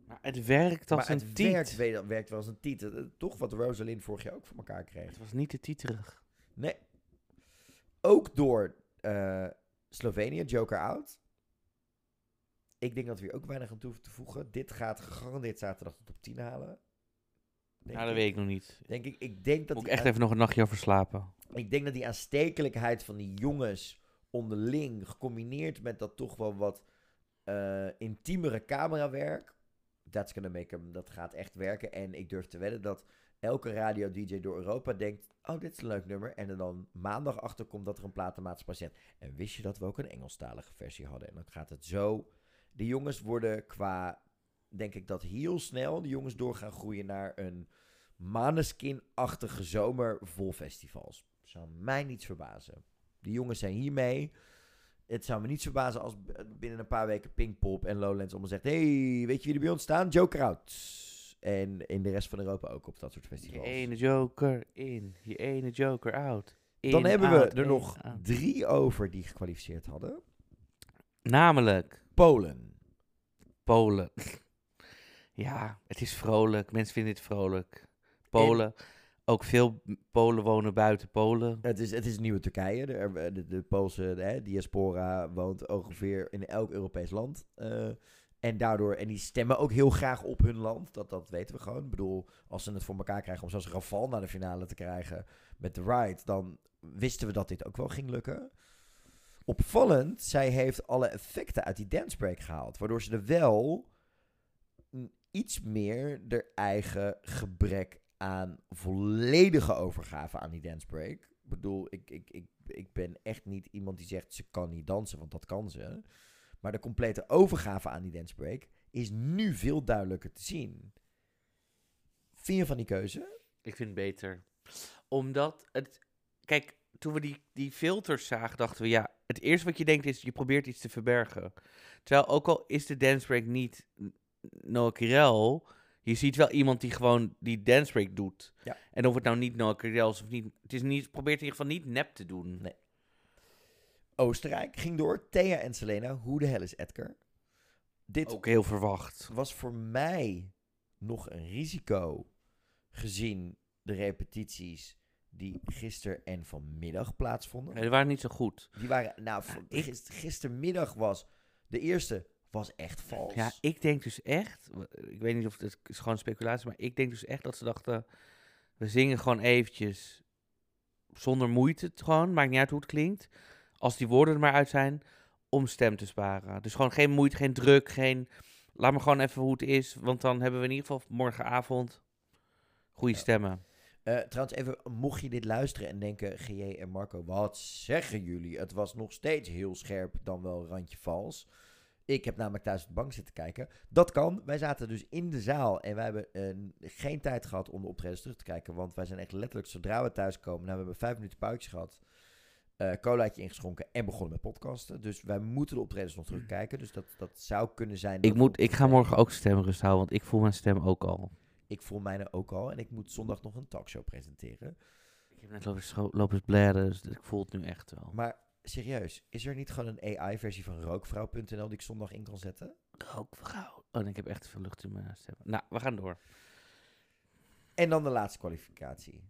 Maar het werkt als maar een het tiet. werkt, weder- werkt wel als een titel. Eh, Toch wat Rosalind vorig jaar ook voor elkaar kreeg. Het was niet te tieterig. Nee. Ook door eh, Slovenië, Joker out. Ik denk dat we hier ook weinig aan toe te voegen. Dit gaat gegarandeerd zaterdag tot op 10 halen. Denk Nou, dat ik. weet ik nog niet. Denk ik, ik, denk dat Moet ik echt even nog een nachtje over slapen. ik denk dat die aanstekelijkheid van die jongens onderling, gecombineerd met dat toch wel wat eh, intiemere camerawerk, that's gonna make hem, dat gaat echt werken. En ik durf te wedden dat elke radio-dj door Europa denkt, oh, dit is een leuk nummer. En er dan maandag achter komt dat er een platenmaatschappij zet. En wist je dat we ook een Engelstalige versie hadden? En dan gaat het zo. De jongens worden qua, denk ik dat heel snel de jongens door gaan groeien naar een Maneskin-achtige zomer vol festivals. Zou mij niets verbazen. Die jongens zijn hiermee. Het zou me niets verbazen als binnen een paar weken Pinkpop en Lowlands allemaal zegt... hey, weet je wie er bij ons staan? Joker out. En in de rest van Europa ook op dat soort Je festivals. ene joker in, je ene joker out. Dan hebben we out, er in, nog out. drie over die gekwalificeerd hadden. Namelijk Polen. Polen. (laughs) ja, het is vrolijk. Mensen vinden het vrolijk. Polen. Ook veel Polen wonen buiten Polen. Het is, het is nieuwe Turkije. De, de, de Poolse diaspora woont ongeveer in elk Europees land. Eh, en daardoor, en die stemmen ook heel graag op hun land. Dat, dat weten we gewoon. Ik bedoel, als ze het voor elkaar krijgen om zoals Rafal naar de finale te krijgen met de Ride, dan wisten we dat dit ook wel ging lukken. Opvallend, zij heeft alle effecten uit die dance break gehaald. Waardoor ze er wel iets meer de eigen gebrek aan volledige overgave aan die dance break. Ik bedoel, ik, ik, ik, ik ben echt niet iemand die zegt ze kan niet dansen, want dat kan ze. Maar de complete overgave aan die dance break is nu veel duidelijker te zien. Vind je van die keuze? Ik vind het beter. Omdat het... Kijk, toen we die, die filters zagen, dachten we... Ja, het eerste wat je denkt is, je probeert iets te verbergen. Terwijl ook al is de dance break niet Noah Kirel... Je ziet wel iemand die gewoon die dance break doet. Ja. En of het nou niet Noah Kirel is of niet... Het is niet, probeert in ieder geval niet nep te doen. Nee. Oostenrijk ging door. Thea en Selena. Hoe de hel is Edgar? Dit Ook heel verwacht. was voor mij nog een risico gezien de repetities die gisteren en vanmiddag plaatsvonden. Nee, die waren niet zo goed. Die waren, nou, gistermiddag was de eerste was echt vals. Ja, ik denk dus echt, ik weet niet of het is gewoon speculatie, maar ik denk dus echt dat ze dachten, we zingen gewoon eventjes zonder moeite, het gewoon, maakt niet uit hoe het klinkt, als die woorden er maar uit zijn, om stem te sparen. Dus gewoon geen moeite, geen druk, geen, laat me gewoon even hoe het is, want dan hebben we in ieder geval morgenavond goede stemmen. Eh, trouwens, even, mocht je dit luisteren en denken, GJ en Marco, wat zeggen jullie? Het was nog steeds heel scherp, dan wel randje vals. Ik heb namelijk thuis op de bank zitten kijken. Dat kan. Wij zaten dus in de zaal en wij hebben eh, geen tijd gehad om de optredens terug te kijken. Want wij zijn echt letterlijk, zodra we thuis komen, nou we hebben vijf minuten pauze gehad, eh colaatje ingeschonken en begonnen met podcasten. Dus wij moeten de optredens nog terugkijken. Dus dat, dat zou kunnen zijn. Ik, moet, ik ga morgen ook stemrust houden, want ik voel mijn stem ook al. Ik voel mijne ook al en ik moet zondag nog een talkshow presenteren. Ik heb net lopen, lopen blaren, dus ik voel het nu echt wel. Maar serieus, is er niet gewoon een AI-versie van rookvrouw.nl die ik zondag in kan zetten? Ook vrouw. Oh, en ik heb echt veel lucht in mijn stem. Nou, we gaan door. En dan de laatste kwalificatie.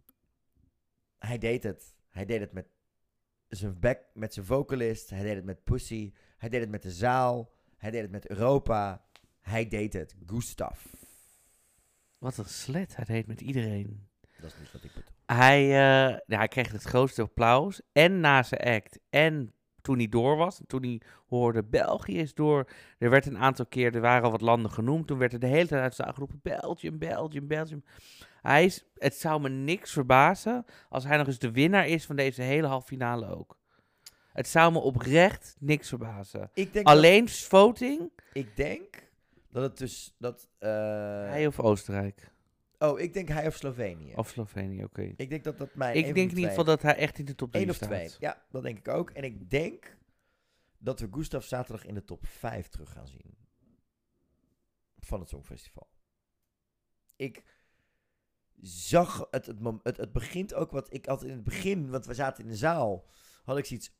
Hij deed het. Hij deed het met zijn back, met zijn vocalist. Hij deed het met Pussy. Hij deed het met de zaal. Hij deed het met Europa. Hij deed het. Gustav. Wat een slet hij deed met iedereen. Dat is niet wat ik bedoel. Hij, eh, ja, hij kreeg het grootste applaus. En na zijn act. En toen hij door was. Toen hij hoorde België is door. Er werd een aantal keer, er waren al wat landen genoemd. Toen werd er de hele tijd uit geroepen. Belgium, Belgium, Belgium. Hij is, het zou me niks verbazen als hij nog eens de winnaar is van deze hele halve finale ook. Het zou me oprecht niks verbazen. Ik denk, Alleen voting, ik denk dat het dus... Dat, eh, hij of Oostenrijk. Oh, ik denk hij of Slovenië. Of Slovenië, oké. Ik denk dat dat mijn... Ik denk in ieder geval dat hij echt in de top 3 Eén of staat. twee. Ja, dat denk ik ook. En ik denk dat we Gustav zaterdag in de top 5 terug gaan zien. Van het Songfestival. Ik zag het, het, het, het begint ook wat ik altijd in het begin, want we zaten in de zaal, had ik zoiets.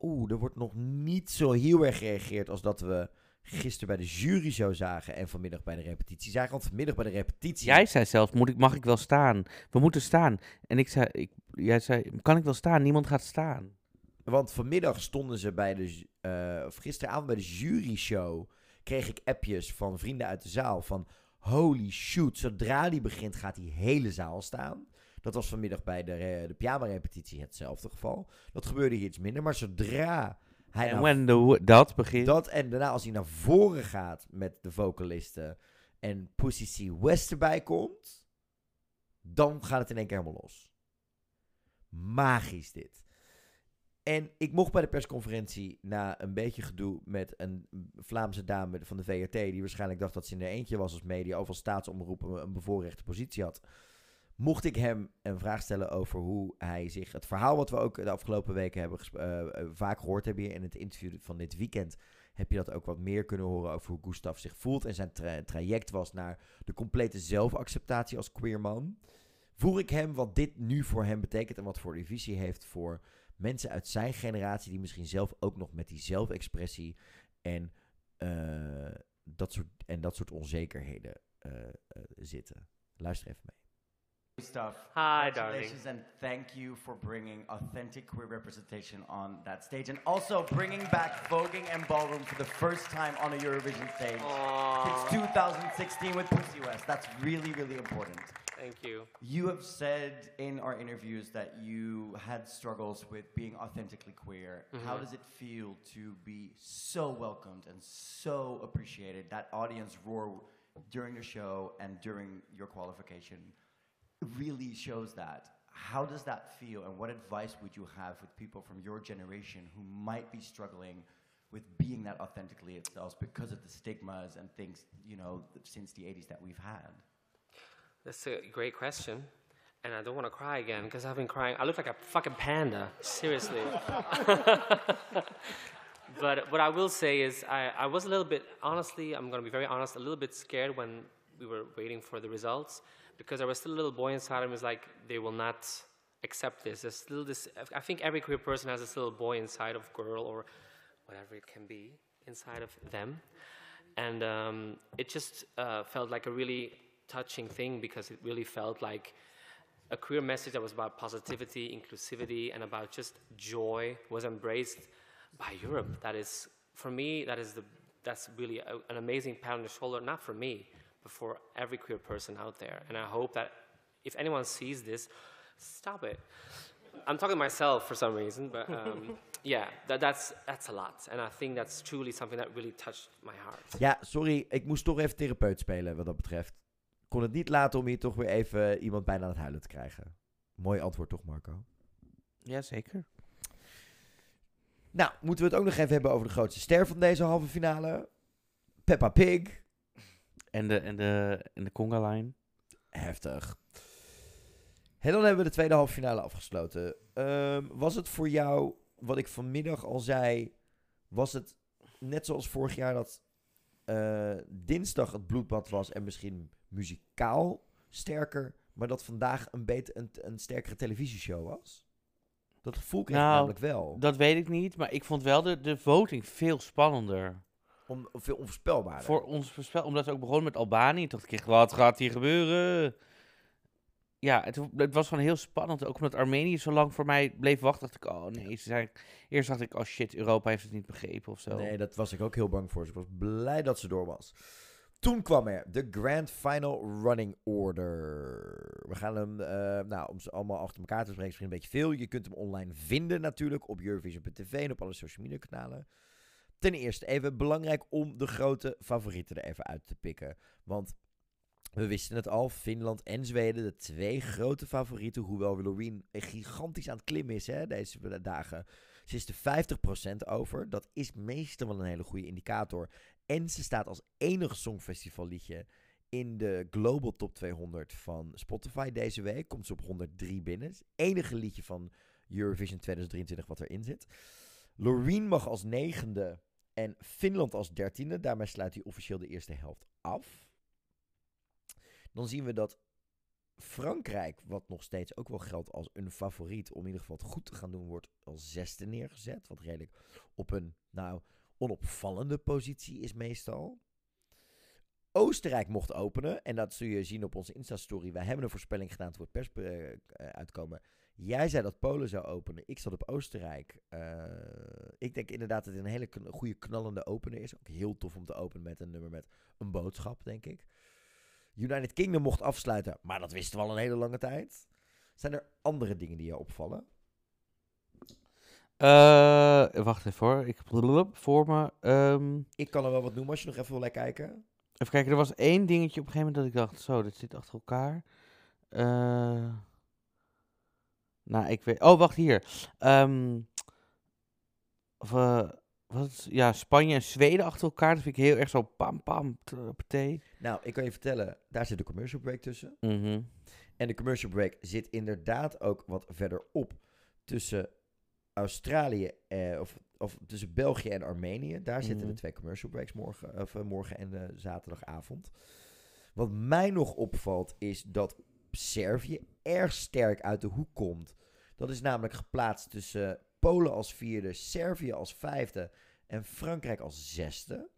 Oeh, er wordt nog niet zo heel erg gereageerd als dat we gisteren bij de jury zo zagen en vanmiddag bij de repetitie zagen. Want vanmiddag bij de repetitie. Jij zei zelfs, moet ik, mag ik wel staan? We moeten staan. En ik zei, ik, jij zei, kan ik wel staan? Niemand gaat staan. Want vanmiddag stonden ze bij de. eh, of gisteravond bij de jury show. kreeg ik appjes van vrienden uit de zaal. van. Holy shoot, zodra die begint gaat die hele zaal staan. Dat was vanmiddag bij de, de pyjama-repetitie hetzelfde geval. Dat gebeurde hier iets minder. Maar zodra hij En dat begint. dat en daarna als hij naar voren gaat met de vocalisten. en Pussy C. West erbij komt. dan gaat het in één keer helemaal los. Magisch dit. En ik mocht bij de persconferentie na een beetje gedoe met een Vlaamse dame van de VRT, die waarschijnlijk dacht dat ze in er eentje was als media of als staatsomroep een, bevoorrechte positie had, mocht ik hem een vraag stellen over hoe hij zich, het verhaal wat we ook de afgelopen weken hebben eh, eh, vaak gehoord hebben hier in het interview van dit weekend, heb je dat ook wat meer kunnen horen over hoe Gustav zich voelt en zijn tra- traject was naar de complete zelfacceptatie als queer man. Vroeg ik hem wat dit nu voor hem betekent en wat voor de visie heeft voor mensen uit zijn generatie die misschien zelf ook nog met die zelfexpressie en, eh, dat, soort, en dat soort onzekerheden eh, eh, zitten. Luister even mee. Gustav, Hi, congratulations and thank you for bringing authentic queer representation on that stage and also bringing back voguing and ballroom for the first time on a Eurovision stage since 2016 with Pussy West. That's really, really important. Thank you. You have said in our interviews that you had struggles with being authentically queer. Mm-hmm. How does it feel to be so welcomed and so appreciated? That audience roar during the show and during your qualification really shows that. How does that feel, and what advice would you have with people from your generation who might be struggling with being that authentically itself because of the stigmas and things, you know, since the 80s that we've had? That's a great question. And I don't want to cry again because I've been crying. I look like a fucking panda, seriously. (laughs) but what I will say is, I, I was a little bit, honestly, I'm going to be very honest, a little bit scared when we were waiting for the results because there was still a little boy inside me was like, they will not accept this. There's still this, I think every queer person has this little boy inside of girl or whatever it can be inside of them. And um, it just uh, felt like a really touching thing because it really felt like a queer message that was about positivity, inclusivity, and about just joy was embraced by Europe. That is, for me, that is the that's really a, an amazing pat on the shoulder, not for me, but for every queer person out there. And I hope that if anyone sees this, stop it. I'm talking to myself for some reason, but um, (laughs) yeah, that, that's, that's a lot. And I think that's truly something that really touched my heart. Ja, sorry, ik moest toch even therapeut spelen wat dat betreft. Kon het niet laten om hier toch weer even iemand bijna aan het huilen te krijgen. Mooi antwoord toch, Marco? Jazeker. Nou, moeten we het ook nog even hebben over de grootste ster van deze halve finale. Peppa Pig. En de, en de, en de conga line. Heftig. En dan hebben we de tweede halve finale afgesloten. Ehm, was het voor jou, wat ik vanmiddag al zei, was het net zoals vorig jaar dat eh, dinsdag het bloedbad was en misschien muzikaal sterker, maar dat vandaag een, beter, een, een sterkere televisieshow was? Dat voel ik Nou, namelijk wel. Dat weet ik niet, maar ik vond wel de, de voting veel spannender. Om, veel onvoorspelbaarder. Voor ons voorspel, omdat ze ook begonnen met Albanië. Toen dacht ik, wat gaat hier gebeuren? Ja, het, het was gewoon heel spannend. Ook omdat Armenië zo lang voor mij bleef wachten. Dacht ik, oh nee. Ze zijn, eerst dacht ik, oh shit, Europa heeft het niet begrepen of zo. Nee, dat was ik ook heel bang voor. Dus ik was blij dat ze door was. Toen kwam er de Grand Final Running Order. We gaan hem, eh, nou, om ze allemaal achter elkaar te spreken, is misschien een beetje veel. Je kunt hem online vinden natuurlijk op Eurovision.tv en op alle social media kanalen. Ten eerste even belangrijk om de grote favorieten er even uit te pikken. Want we wisten het al, Finland en Zweden, de twee grote favorieten. Hoewel Loreen gigantisch aan het klimmen is hè, deze dagen. Ze is de 50% over. Dat is meestal wel een hele goede indicator. En ze staat als enige songfestivalliedje in de Global Top 200 van Spotify deze week. Komt ze op 103 binnen. Het enige liedje van Eurovision 2023 wat erin zit. Loreen mag als negende en Finland als dertiende. Daarmee sluit hij officieel de eerste helft af. Dan zien we dat Frankrijk, wat nog steeds ook wel geldt als een favoriet om in ieder geval het goed te gaan doen, wordt als zesde neergezet. Wat redelijk op een, nou, onopvallende positie is meestal. Oostenrijk mocht openen. En dat zul je zien op onze Insta-story. Wij hebben een voorspelling gedaan toen het pers uh, uitkomen. Jij zei dat Polen zou openen. Ik zat op Oostenrijk. Uh, ik denk inderdaad dat het een hele goede knallende opener is. Ook heel tof om te openen met een nummer met een boodschap, denk ik. United Kingdom mocht afsluiten, maar dat wisten we al een hele lange tijd. Zijn er andere dingen die je opvallen? Uh, wacht even hoor. Ik voor me. Um, ik kan er wel wat noemen als je nog even wil kijken. Even kijken, er was één dingetje op een gegeven moment dat ik dacht, zo, dit zit achter elkaar. Uh, nou, ik weet... Oh, wacht, hier. Um, of, uh, wat, ja, Spanje en Zweden achter elkaar. Dat vind ik heel erg zo pam, pam, thee. Nou, ik kan je vertellen, daar zit de commercial break tussen. Mm -hmm. En de commercial break zit inderdaad ook wat verderop tussen Australië, eh, of, of tussen België en Armenië. Daar mm zitten de twee commercial breaks morgen, of, uh, morgen en uh, zaterdagavond. Wat mij nog opvalt is dat Servië erg sterk uit de hoek komt. Dat is namelijk geplaatst tussen Polen als vierde, Servië als vijfde en Frankrijk als zesde.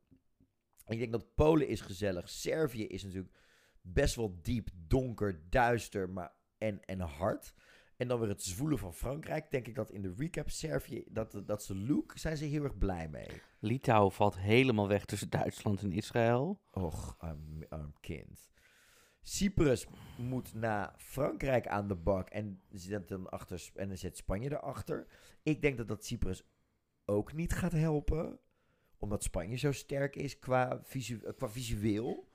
Ik denk dat Polen is gezellig. Servië is natuurlijk best wel diep, donker, duister maar en, en hard. En dan weer het zwoelen van Frankrijk. Denk ik dat in de recap Servië, dat, dat ze look, zijn ze heel erg blij mee. Litouwen valt helemaal weg tussen Duitsland en Israël. Och, arm, arm kind. Cyprus moet na Frankrijk aan de bak en zit dan achter en dan zit Spanje erachter. Ik denk dat dat Cyprus ook niet gaat helpen, omdat Spanje zo sterk is qua, visu qua visueel.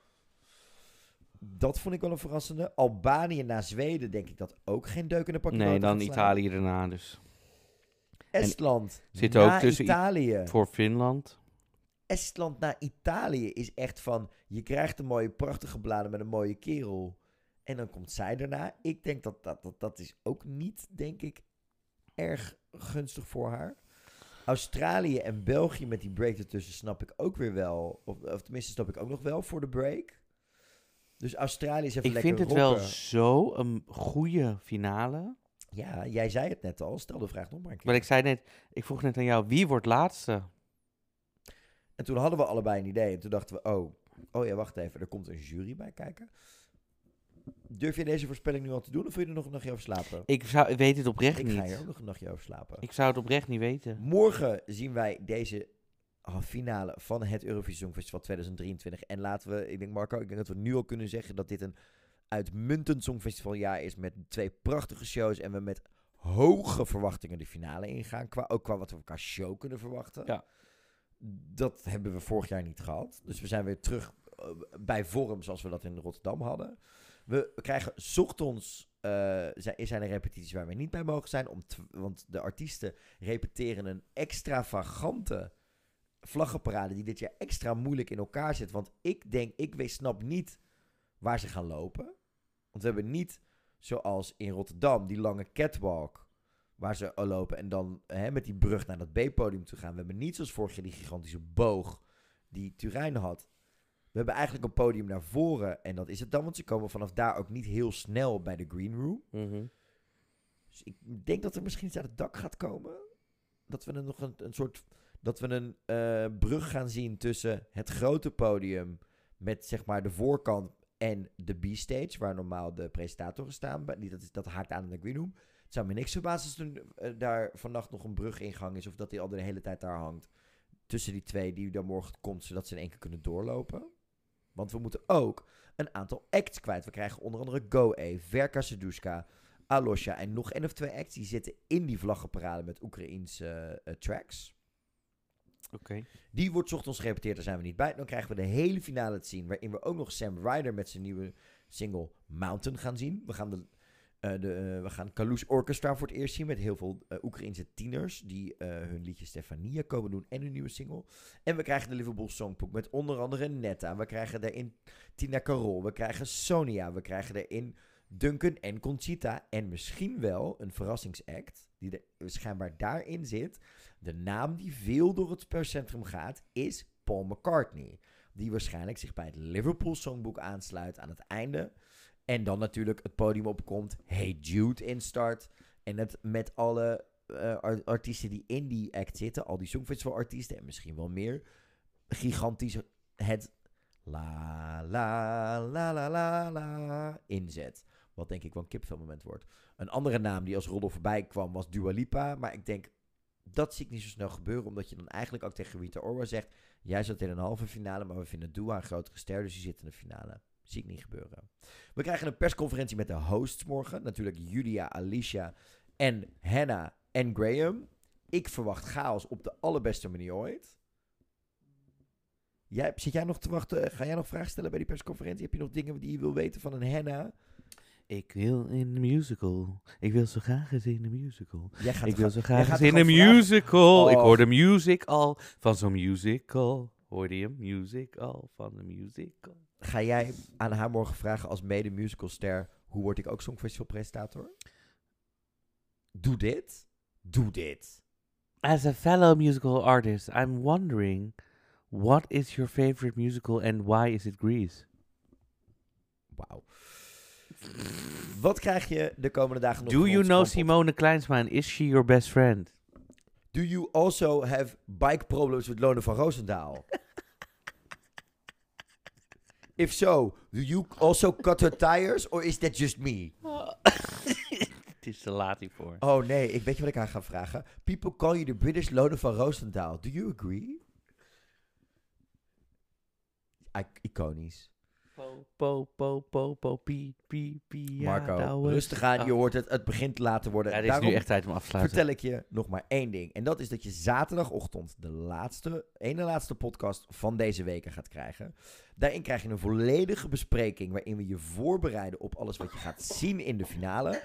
Dat vond ik wel een verrassende. Albanië na Zweden denk ik dat ook geen deuk in de pak. Nee, dan Italië erna dus. Estland en zit ook tussen Italië. Voor Finland. Estland naar Italië is echt van... Je krijgt een mooie, prachtige bladen met een mooie kerel. En dan komt zij daarna. Ik denk dat dat, dat, dat is ook niet, denk ik, erg gunstig voor haar. Australië en België met die break ertussen snap ik ook weer wel. Of, of tenminste snap ik ook nog wel voor de break. Dus Australië is even ik lekker vind het rocken. wel zo een goede finale. Ja, jij zei het net al. Stel de vraag nog maar een keer. Maar ik zei net, ik vroeg net aan jou, wie wordt laatste? En toen hadden we allebei een idee. En toen dachten we, oh, oh ja, wacht even. Er komt een jury bij kijken. Durf je deze voorspelling nu al te doen? Of wil je er nog een nachtje over slapen? Ik, zou, ik weet het oprecht Ik niet. ga hier ook nog een nachtje over slapen. Ik zou het oprecht niet weten. Morgen zien wij deze finale van het Eurovisie Songfestival 2023. En laten we, ik denk Marco, ik denk dat we nu al kunnen zeggen dat dit een uitmuntend Songfestivaljaar is met twee prachtige shows en we met hoge verwachtingen de finale ingaan. Qua, ook qua wat we qua show kunnen verwachten. Ja. Dat hebben we vorig jaar niet gehad. Dus we zijn weer terug eh, bij vorm zoals we dat in Rotterdam hadden. We krijgen ochtends eh, zijn, er repetities waar we niet bij mogen zijn. Om want de artiesten repeteren een extravagante vlaggenparade die dit jaar extra moeilijk in elkaar zit. Want ik denk, ik weet, snap niet waar ze gaan lopen. Want we hebben niet, zoals in Rotterdam, die lange catwalk waar ze lopen en dan hè, met die brug naar dat B-podium toe gaan. We hebben niet zoals vorig jaar die gigantische boog die Turijn had. We hebben eigenlijk een podium naar voren en dat is het dan, want ze komen vanaf daar ook niet heel snel bij de green room. Mhm. Dus ik denk dat er misschien iets uit het dak gaat komen. Dat we er nog een, een soort. Dat we een eh, brug gaan zien tussen het grote podium. Met zeg maar de voorkant en de B-stage. Waar normaal de presentatoren staan. Dat, dat haakt aan de Green Room. Het zou me niks verbazen als er eh, daar vannacht nog een brugingang is. Of dat die al de hele tijd daar hangt. Tussen die twee die dan morgen komt. Zodat ze in één keer kunnen doorlopen. Want we moeten ook een aantal acts kwijt. We krijgen onder andere Go-E, Verka Seduska, Alosha en nog één of twee acts die zitten in die vlaggenparade met Oekraïense eh, tracks. Die wordt ochtends gerepeteerd, daar zijn we niet bij. Dan krijgen we de hele finale te zien, waarin we ook nog Sam Ryder met zijn nieuwe single Mountain gaan zien. We gaan, de, eh, de, eh, we gaan Orchestra voor het eerst zien met heel veel eh, Oekraïense tieners die hun liedje Stefania komen doen en hun nieuwe single. En we krijgen de Liverpool Songbook met onder andere Netta. We krijgen erin Tina Carol, we krijgen Sonia, we krijgen erin Duncan en Conchita. En misschien wel een verrassingsact die er schijnbaar daarin zit. De naam die veel door het perscentrum gaat is Paul McCartney. Die waarschijnlijk zich bij het Liverpool Songbook aansluit aan het einde. En dan natuurlijk het podium opkomt. Hey Jude instart. En het met alle eh, ar- artiesten die in die act zitten. Al die Songfestival artiesten en misschien wel meer. Gigantisch het la la la la la la inzet. Wat denk ik wel een kipvelmoment wordt. Een andere naam die als roddel voorbij kwam was Dua Lipa. Maar ik denk, dat zie ik niet zo snel gebeuren. Omdat je dan eigenlijk ook tegen Rita Ora zegt... Jij zat in een halve finale, maar we vinden Dua een grotere ster. Dus die zit in de finale. Zie ik niet gebeuren. We krijgen een persconferentie met de hosts morgen. Natuurlijk Julia, Alicia en Hannah en Graham. Ik verwacht chaos op de allerbeste manier ooit. Jij, zit jij nog te wachten? Ga jij nog vragen stellen bij die persconferentie? Heb je nog dingen die je wil weten van een Hannah? Ik wil in de musical. Ik wil zo graag eens in de musical. Jij gaat Ik wil zo graag eens in de musical. Ik Oh. hoor de music al van zo'n musical. Hoorde je? Music al van de musical. Ga jij aan haar morgen vragen als mede musicalster... hoe word ik ook Songfestival presentator? Doe dit. Doe dit. As a fellow musical artist, I'm wondering... What is your favorite musical and why is it Grease? Wauw. Wat krijg je de komende dagen nog Do you know? Simone Kleinsma and is she your best friend? Do you also have bike problems with Lone van Roosendaal? If so, do you also cut her tires or is that just me? (laughs) Het is te laat hiervoor. Oh nee, ik weet je wat ik aan ga vragen. People call you the British Lone van Roosendaal. Do you agree? I- iconisch. Po, po, po, po, po, pi, pi, pi. ja, Marco, nou, rustig aan. Je Oh. hoort het, het begint te laten worden. Ja, het is Daarom nu echt tijd om af te sluiten. vertel ik je nog maar één ding. En dat is dat je zaterdagochtend de laatste, ene laatste podcast van deze weken gaat krijgen. Daarin krijg je een volledige bespreking waarin we je voorbereiden op alles wat je gaat zien in de finale.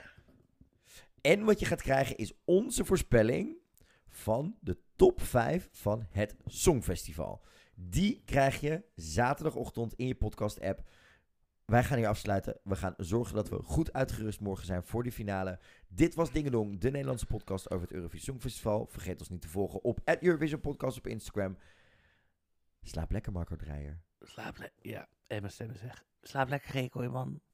En wat je gaat krijgen is onze voorspelling van de top 5 van het Songfestival. Die krijg je zaterdagochtend in je podcast app. Wij gaan hier afsluiten. We gaan zorgen dat we goed uitgerust morgen zijn voor die finale. Dit was Dingedong, de Nederlandse podcast over het Eurovisie Songfestival. Vergeet ons niet te volgen op Eurovision Podcast op Instagram. Slaap lekker, Marco Dreyer. Slaap lekker. Ja, mijn stemmen zeg. Slaap lekker, Geko, man.